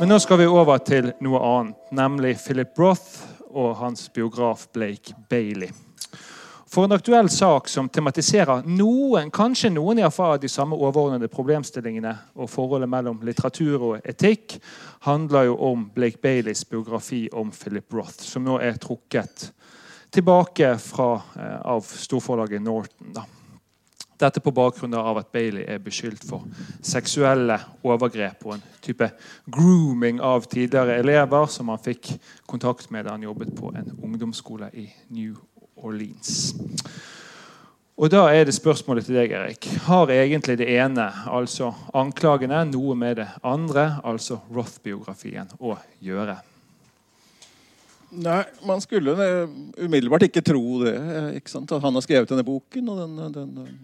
Men nå skal vi over til noe annet, nemlig Philip Roth og hans biograf Blake Bailey. For en aktuell sak som tematiserer noen, kanskje noen av de samme overordnede problemstillingene og forholdet mellom litteratur og etikk, handler jo om Blake Baileys biografi om Philip Roth, som nå er trukket tilbake fra, eh, av storforlaget Norton. Da. Dette på bakgrunn av at Bailey er beskyldt for seksuelle overgrep og en type grooming av tidligere elever som han fikk kontakt med da han jobbet på en ungdomsskole i New Orleans. Og Da er det spørsmålet til deg, Erik. Har egentlig det ene, altså anklagene, noe med det andre, altså Roth-biografien, å gjøre? Nei, man skulle umiddelbart ikke tro det. Ikke sant? At han har skrevet denne boken, og den, den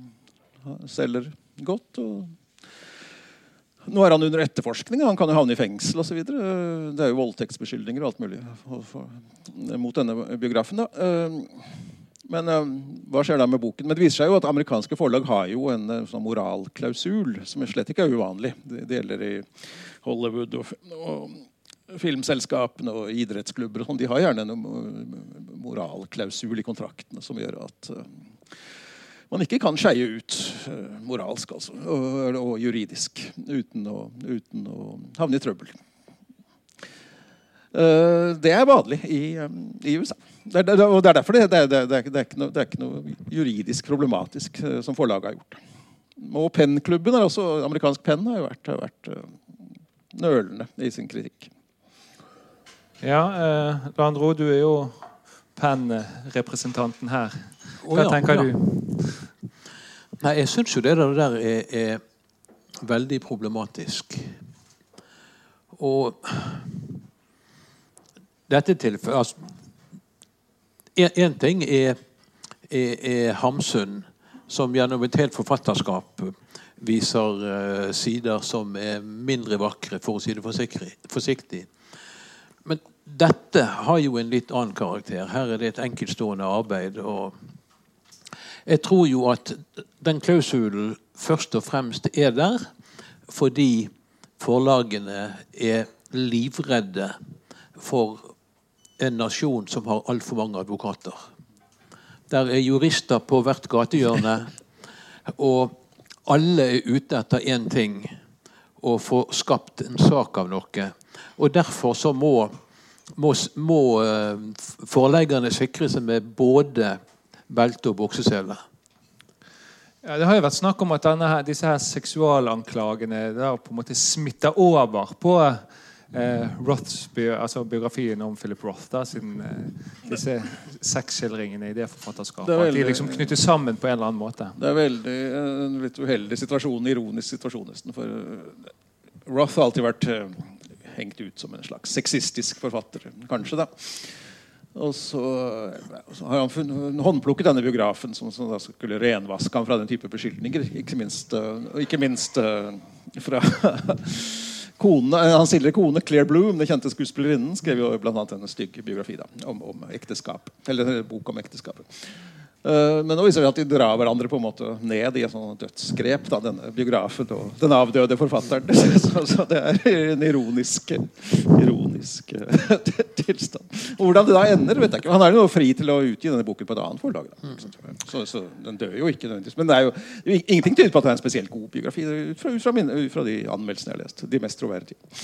selger godt. Og nå er han under etterforskning, han kan jo havne i fengsel osv. Det er jo voldtektsbeskyldninger og alt mulig mot denne biografen. Da. Eh, Men eh, hva skjer da med boken? Men det viser seg jo at amerikanske forlag har jo en eh, sånn moralklausul som slett ikke er uvanlig. Det, gjelder i Hollywood og, og filmselskapene og idrettsklubber og sånn, de har gjerne en moralklausul i kontraktene som gjør at eh, man ikke kan skeie ut uh, moralsk altså, og, og, juridisk uten å, uten å, havne i trøbbel. Uh, det er vanlig i, um, i USA. Det er, og det er derfor det, det, det, det er, ikke noe, det er ikke noe juridisk problematisk som forlaget har gjort. Og Pennklubben, er også amerikansk Penn, har jo vært, har vært nølende i sin kritikk. Ja, eh, Landro, du er jo Penn-representanten her. Hva oh, ja, tenker ja. Nei, Jeg syns jo det der er, er veldig problematisk. Og dette tilfellet altså, Én ting er, er, er, Hamsun, som gjennom et helt forfatterskap viser uh, sider som er mindre vakre, for å si det forsiktig. Men dette har jo en litt annen karakter. Her er det et enkeltstående arbeid. og jeg tror jo at den klausulen først og fremst er der fordi forlagene er livredde for en nasjon som har altfor mange advokater. Der er jurister på hvert gatehjørne, og alle er ute etter én ting å få skapt en sak av noe. Og derfor så må, må, må eh, forleggerne sikre seg med både belte og buksesele. Ja, det har jo vært snakk om at denne, disse her seksualanklagene der på en måte smitter over på eh, Roths bi altså biografien om Philip Roth. Da, siden eh, disse sexskildringene i det forfatterskapet. Det veldig, at de liksom knyttes sammen på en eller annen måte. Det er veldig, en litt uheldig situasjon, ironisk situasjon nesten. For eh, Roth har alltid vært eh, hengt ut som en slags sexistisk forfatter. Kanskje, da. Og så, så, har han funnet, håndplukket denne biografen som, som skulle renvaske ham fra den type beskyldninger. Ikke minst, og ikke minst uh, fra kone, eh, Hans tidligere kone Claire Bloom, den kjente skuespillerinnen, skrev jo bl.a. en stygg biografi da, om, om ekteskap. Eller en bok om ekteskapet. Eh, men nå viser det at de drar hverandre på en måte ned i et sånt dødsgrep. Da, denne biografen og den avdøde forfatteren. Så, så det er en ironisk, ironisk eh, tilstand. Og Hvordan det da ender, vet jeg ikke. Han er jo fri til å utgi denne boken på et annet forlag. Så, så, den dør jo ikke nødvendigvis. Men det er jo ingenting tyder på at det er en spesielt god biografi. Ut fra, ut fra, mine, ut fra de anmeldelsene jeg har lest. De mest troverdige.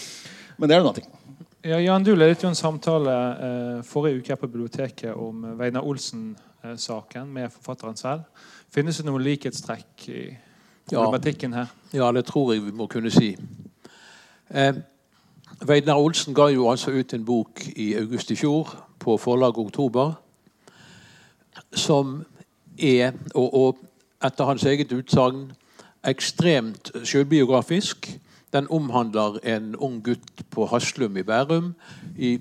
Men det er noe annet. Ja, Jan, Du ledet jo en samtale eh, forrige uke på biblioteket om Weinar Olsen-saken med forfatteren selv. Finnes det noen likhetstrekk i problematikken her? Ja, det tror jeg vi må kunne si. Eh, Weinar Olsen ga jo altså ut en bok i august i fjor på forlaget Oktober som er, og, og etter hans eget utsagn, ekstremt sjølbiografisk den omhandler en ung gutt på Haslum i Bærum i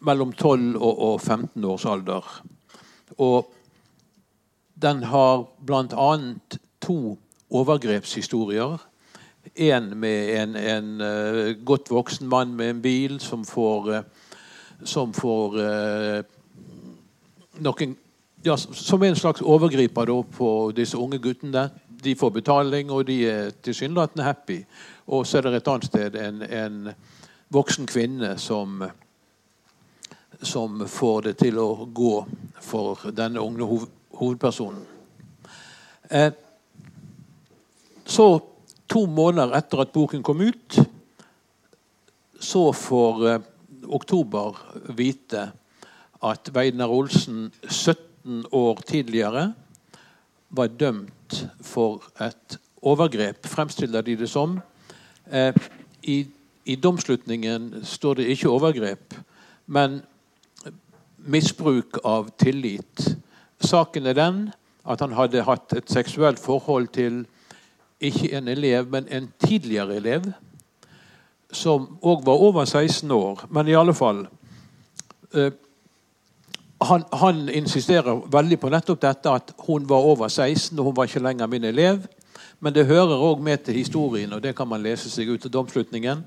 mellom 12 og 15 års alder. Og den har bl.a. to overgrepshistorier. En med en, en uh, godt voksen mann med en bil som får, uh, som får uh, noen ja, Som er en slags overgriper da, på disse unge guttene. De får betaling, og de er tilsynelatende happy. Og så er det et annet sted en, en voksen kvinne som, som får det til å gå for denne unge hov, hovedpersonen. Eh, så, to måneder etter at boken kom ut, så får eh, Oktober vite at Weidner Olsen 17 år tidligere var dømt for et overgrep, fremstiller de det som, Eh, i, I domslutningen står det ikke overgrep, men misbruk av tillit. Saken er den at han hadde hatt et seksuelt forhold til ikke en elev, men en tidligere elev, som òg var over 16 år. Men i alle fall eh, han, han, insisterer veldig på nettopp dette at hun var over 16, og hun var ikke lenger min elev. Men det hører òg med til historien, og det kan man lese seg ut av domslutningen,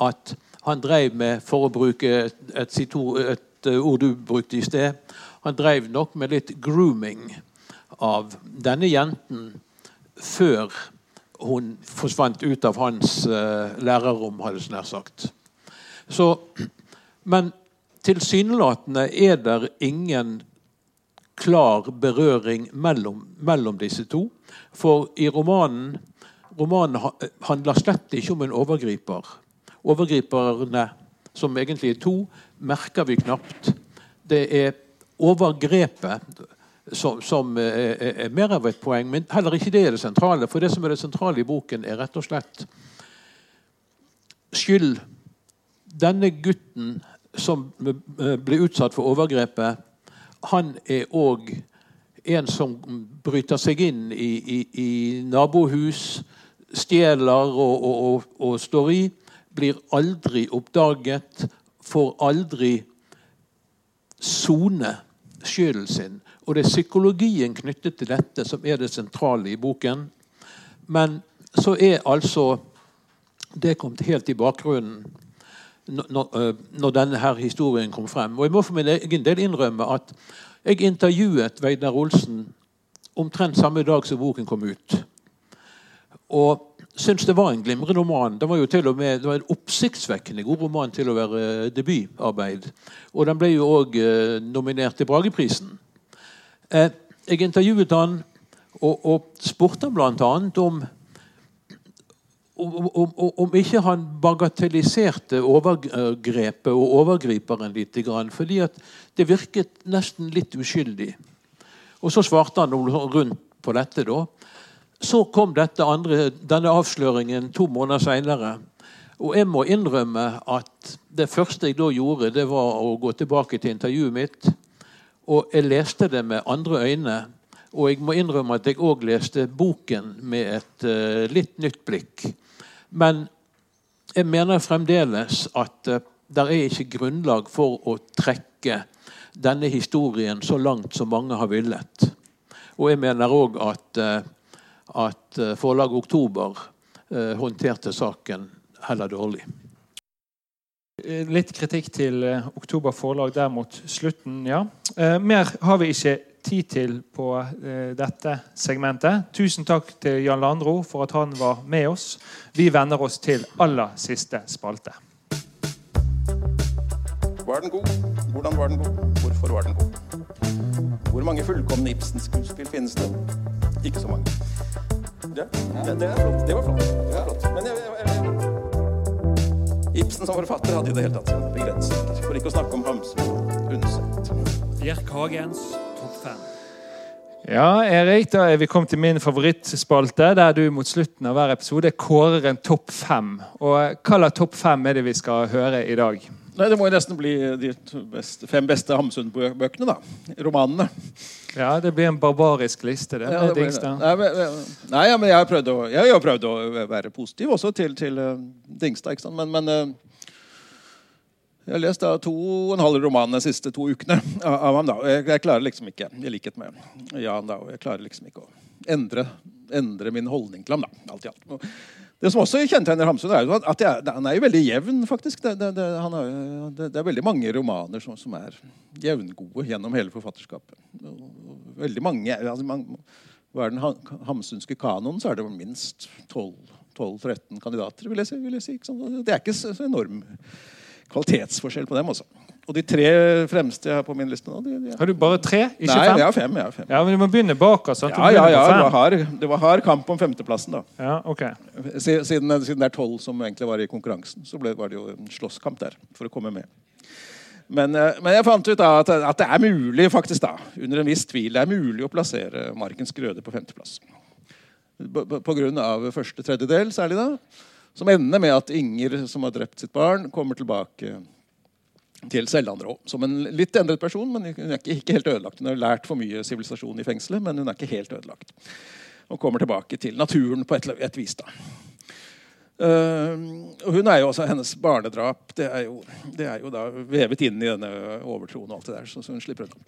at han drev med, for å bruke et, et, et eh, ord du brukte i sted, han drev nok med litt grooming av denne jenten før hun forsvant ut av hans uh, lærerrom, hadde jeg nær sagt. Så, men tilsynelatende er det ingen klar berøring mellom, mellom disse to. For i romanen Romanen handler slett ikke om en overgriper. Overgriperne, som egentlig er to, merker vi knapt. Det er overgrepet som, som er, er, mer av et poeng, men heller ikke det er det sentrale. For det som er det sentrale i boken, er rett og slett skyld. Denne gutten som ble utsatt for overgrepet, han er òg en som bryter seg inn i, i, i nabohus, stjeler og, og, og, og, står i, blir aldri oppdaget, får aldri sone skylden sin. Og det er psykologien knyttet til dette som er det sentrale i boken. Men så er altså det kommet helt i bakgrunnen når, øh, når denne her historien kom frem. Og jeg må for min egen del innrømme at jeg intervjuet Veidar Olsen omtrent samme dag som boken kom ut. Og syntes det var en glimrende roman. Det var jo til og med, det var en oppsiktsvekkende god roman til å være debutarbeid. Og den ble jo òg øh, nominert til Brageprisen. Eh, jeg intervjuet han og, og spurte han bl.a. om om, om, om, ikke han bagatelliserte overgrepet og overgriperen litt. Fordi at det virket nesten litt uskyldig. Og så svarte han rundt på dette. da. Så kom andre, denne avsløringen to måneder seinere. Og jeg må innrømme at det første jeg da gjorde, det var å gå tilbake til intervjuet mitt og jeg leste det med andre øyne. Og jeg må innrømme at jeg òg leste boken med et uh, litt nytt blikk. Men jeg mener fremdeles at uh, det er ikke grunnlag for å trekke denne historien så langt som mange har villet. Og jeg mener òg at, uh, at forlaget Oktober uh, håndterte saken heller dårlig. Eh, litt kritikk til eh, Oktober forlag der mot slutten, ja. Eh, mer har vi ikke tid til på dette segmentet. Tusen takk til Jan Landro for at han var med oss. Vi venner oss til aller siste spalte. Var den god? Hvordan var den god? Hvorfor var den god? Hvor mange fullkomne Ibsen-skuespill finnes det? Ikke så mange. Det, det, det, flott. det var flott. Det var flott. Men jeg, jeg, jeg Ibsen som forfatter hadde i det hele tatt begrensninger. For ikke å snakke om Hamsun Undset. Bjerk Hagens topp fem. Ja, Erik, da er vi kommet til min favorittspalte, der du mot slutten av hver episode kårer en topp fem. Og hva slags topp fem er det vi skal høre i dag? Nei, Det må jo nesten bli de beste, fem beste Hamsun-bøkene, da. Romanene. Ja, det blir en barbarisk liste, det. Ja, det blir, nei, men, nei, ja, men jeg har prøvd å, jeg har prøvd å være positiv også til, til uh, Dingstad. ikke sant? Men, men uh, jeg har lest da to og en halv roman de siste to ukene av, av ham. da, jeg, jeg, klarer liksom ikke, i likhet med Jan, da, og jeg klarer liksom ikke å endre, endre min holdning til ham. da, alt i alt. Det som også kjennetegner Hamsun, er at han er jo veldig jevn. faktisk. Det, det, det, er, det, er, veldig mange romaner som, som, er jevngode gjennom hele forfatterskapet. Veldig mange, altså, man, Hva er den hamsunske kanonen, så er det minst 12-13 kandidater. vil jeg si. Vil jeg si det er ikke så, enorm kvalitetsforskjell på dem. også. Og de tre fremste jeg har på min liste nå de, de Har du bare tre? Ikke Nei, fem? jeg har fem. Jeg har fem. Ja, Men du må begynne bak. Altså, ja, ja, ja det, var hard, det var hard kamp om femteplassen. da. Ja, ok. Siden, siden det er tolv som egentlig var i konkurransen, så ble, var det jo en slåsskamp der for å komme med. Men, eh, men, jeg fant ut da at, at, det er mulig faktisk da, under en viss tvil, det er mulig å plassere Markens Grøde på femteplass. Pga. første tredjedel særlig, da. Som ender med at Inger, som har drept sitt barn, kommer tilbake til Sellandrå. Som en litt endret person, men hun er ikke, ikke helt ødelagt. Hun har lært for mye sivilisasjon i fengselet, men hun er ikke helt ødelagt. Og kommer tilbake til naturen på et, et vis. da. Uh, hun er jo også, Hennes barnedrap det er, jo, det er jo da vevet inn i denne overtroen. og alt det der, så, så hun slipper unna.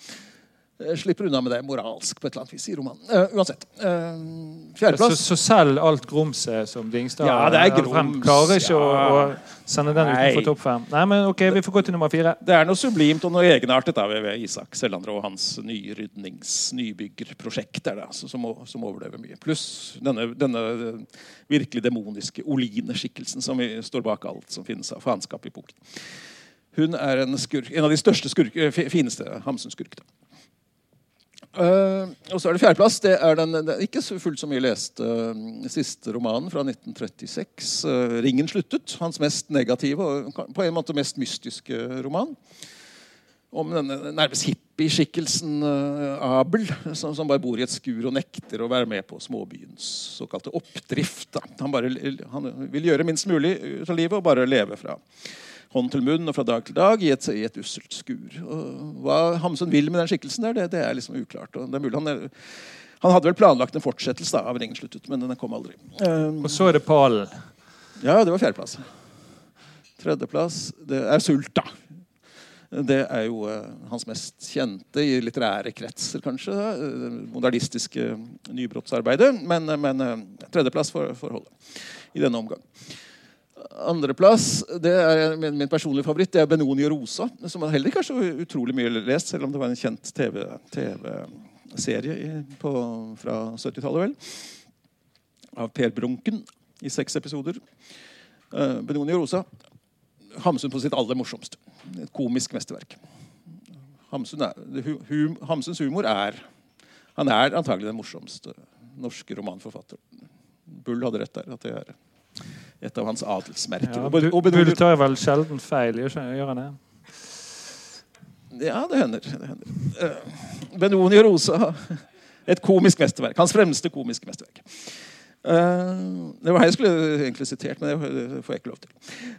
Eh, slipper unna med det moralsk på et eller annet vis i romanen. Uh, uansett. Uh, Fjerdeplass. Så, så, selv alt grumset som Dingstad ja, det er grums, klarer ikke ja. å, å, sende den utenfor topp fem? Nei, men ok, vi får gå til nummer fire. Det er noe sublimt og noe egenartet da, ved, ved Isak Sellandre og hans nyrydnings nybyggerprosjekt der, da, som, som, overlever mye. Pluss denne, denne, virkelig demoniske Oline-skikkelsen som står bak alt som finnes av faenskap i boken. Hun er en, skurk, en av de største skurk, fineste Hamsun-skurkene. Uh, og så er det fjerdeplass. Det er den, den ikke så fullt så mye leste uh, siste romanen fra 1936. Uh, 'Ringen sluttet'. Hans mest negative og på en måte mest mystiske roman. Om denne nærmest hippieskikkelsen Abel, som, som, bare bor i et skur og nekter å være med på småbyens såkalte oppdrift. Han, bare, han vil gjøre minst mulig ut av livet og bare leve fra hånd til munn og fra dag til dag i et, i et usselt skur. Og hva Hamsun vil med den skikkelsen, der, det, det er liksom uklart. og det er mulig han, er, han hadde vel planlagt en fortsettelse da, av Ringen sluttet, men den kom aldri. Um, og så er det pallen. Ja, det var fjerdeplass. Tredjeplass det er Sult, da. Det er jo uh, hans mest kjente i litterære kretser, kanskje. Uh, modernistiske nybrottsarbeidet. Men, men uh, tredjeplass får, får holde i denne omgang. Andreplass det er min, min, personlige favoritt. Det er Benoni og Rosa. Som man heller ikke har så utrolig mye lest, selv om det var en kjent TV-serie TV fra 70-tallet. vel Av Per Brunken i seks episoder. Uh, Benoni og Rosa. Hamsun på sitt aller morsomste. Et komisk mesterverk. Er, Hamsuns humor er Han er antagelig den morsomste norske romanforfatteren. Bull hadde rett der. at det er et av hans adelsmerker. Ja, Bull tar vel sjelden feil, gjør han det? Ja, det hender. Det hender. Uh, Benoni og Rosa, et komisk mesterverk. Hans fremste komiske mesterverk. Uh, det var her jeg skulle egentlig sitert, men det får jeg ikke lov til.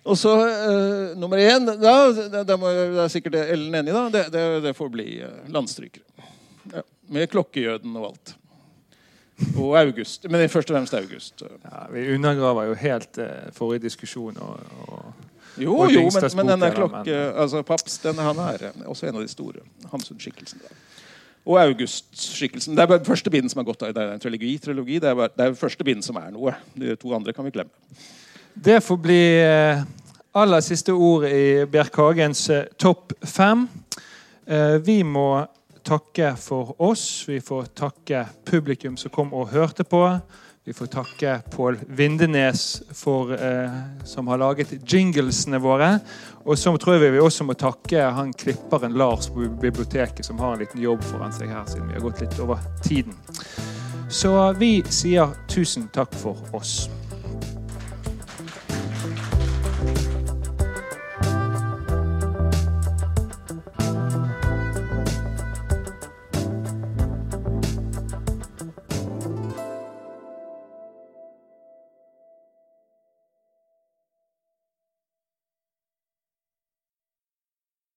Og så uh, nummer én da, da, må, Det er sikkert Ellen enig i. da, det, det, det, får bli landstrykere. Ja, med klokkejøden og alt. Og August. Men først og fremst August. Ja, vi undergraver jo helt uh, forrige diskusjon. Og, og, jo, og jo, men, men denne klokke, altså Paps denne, han er også en av de store Hamsun-skikkelsen. Og August-skikkelsen. Det er bare første bind som er gått av. Det er en trilogi. trilogi. Det, er bare, det er første bind som er noe. De to andre kan vi glemme. Det får bli uh, aller siste ord i Bjerk Hagens topp fem. vi må takke for oss. Vi får takke publikum som kom og hørte på. Vi får takke Pål Vindenes, for, eh, som har laget jinglesene våre. Og så tror jeg vi også må takke han klipperen Lars på biblioteket, som har en liten jobb foran seg her, siden vi har gått litt over tiden. Så vi sier tusen takk for oss.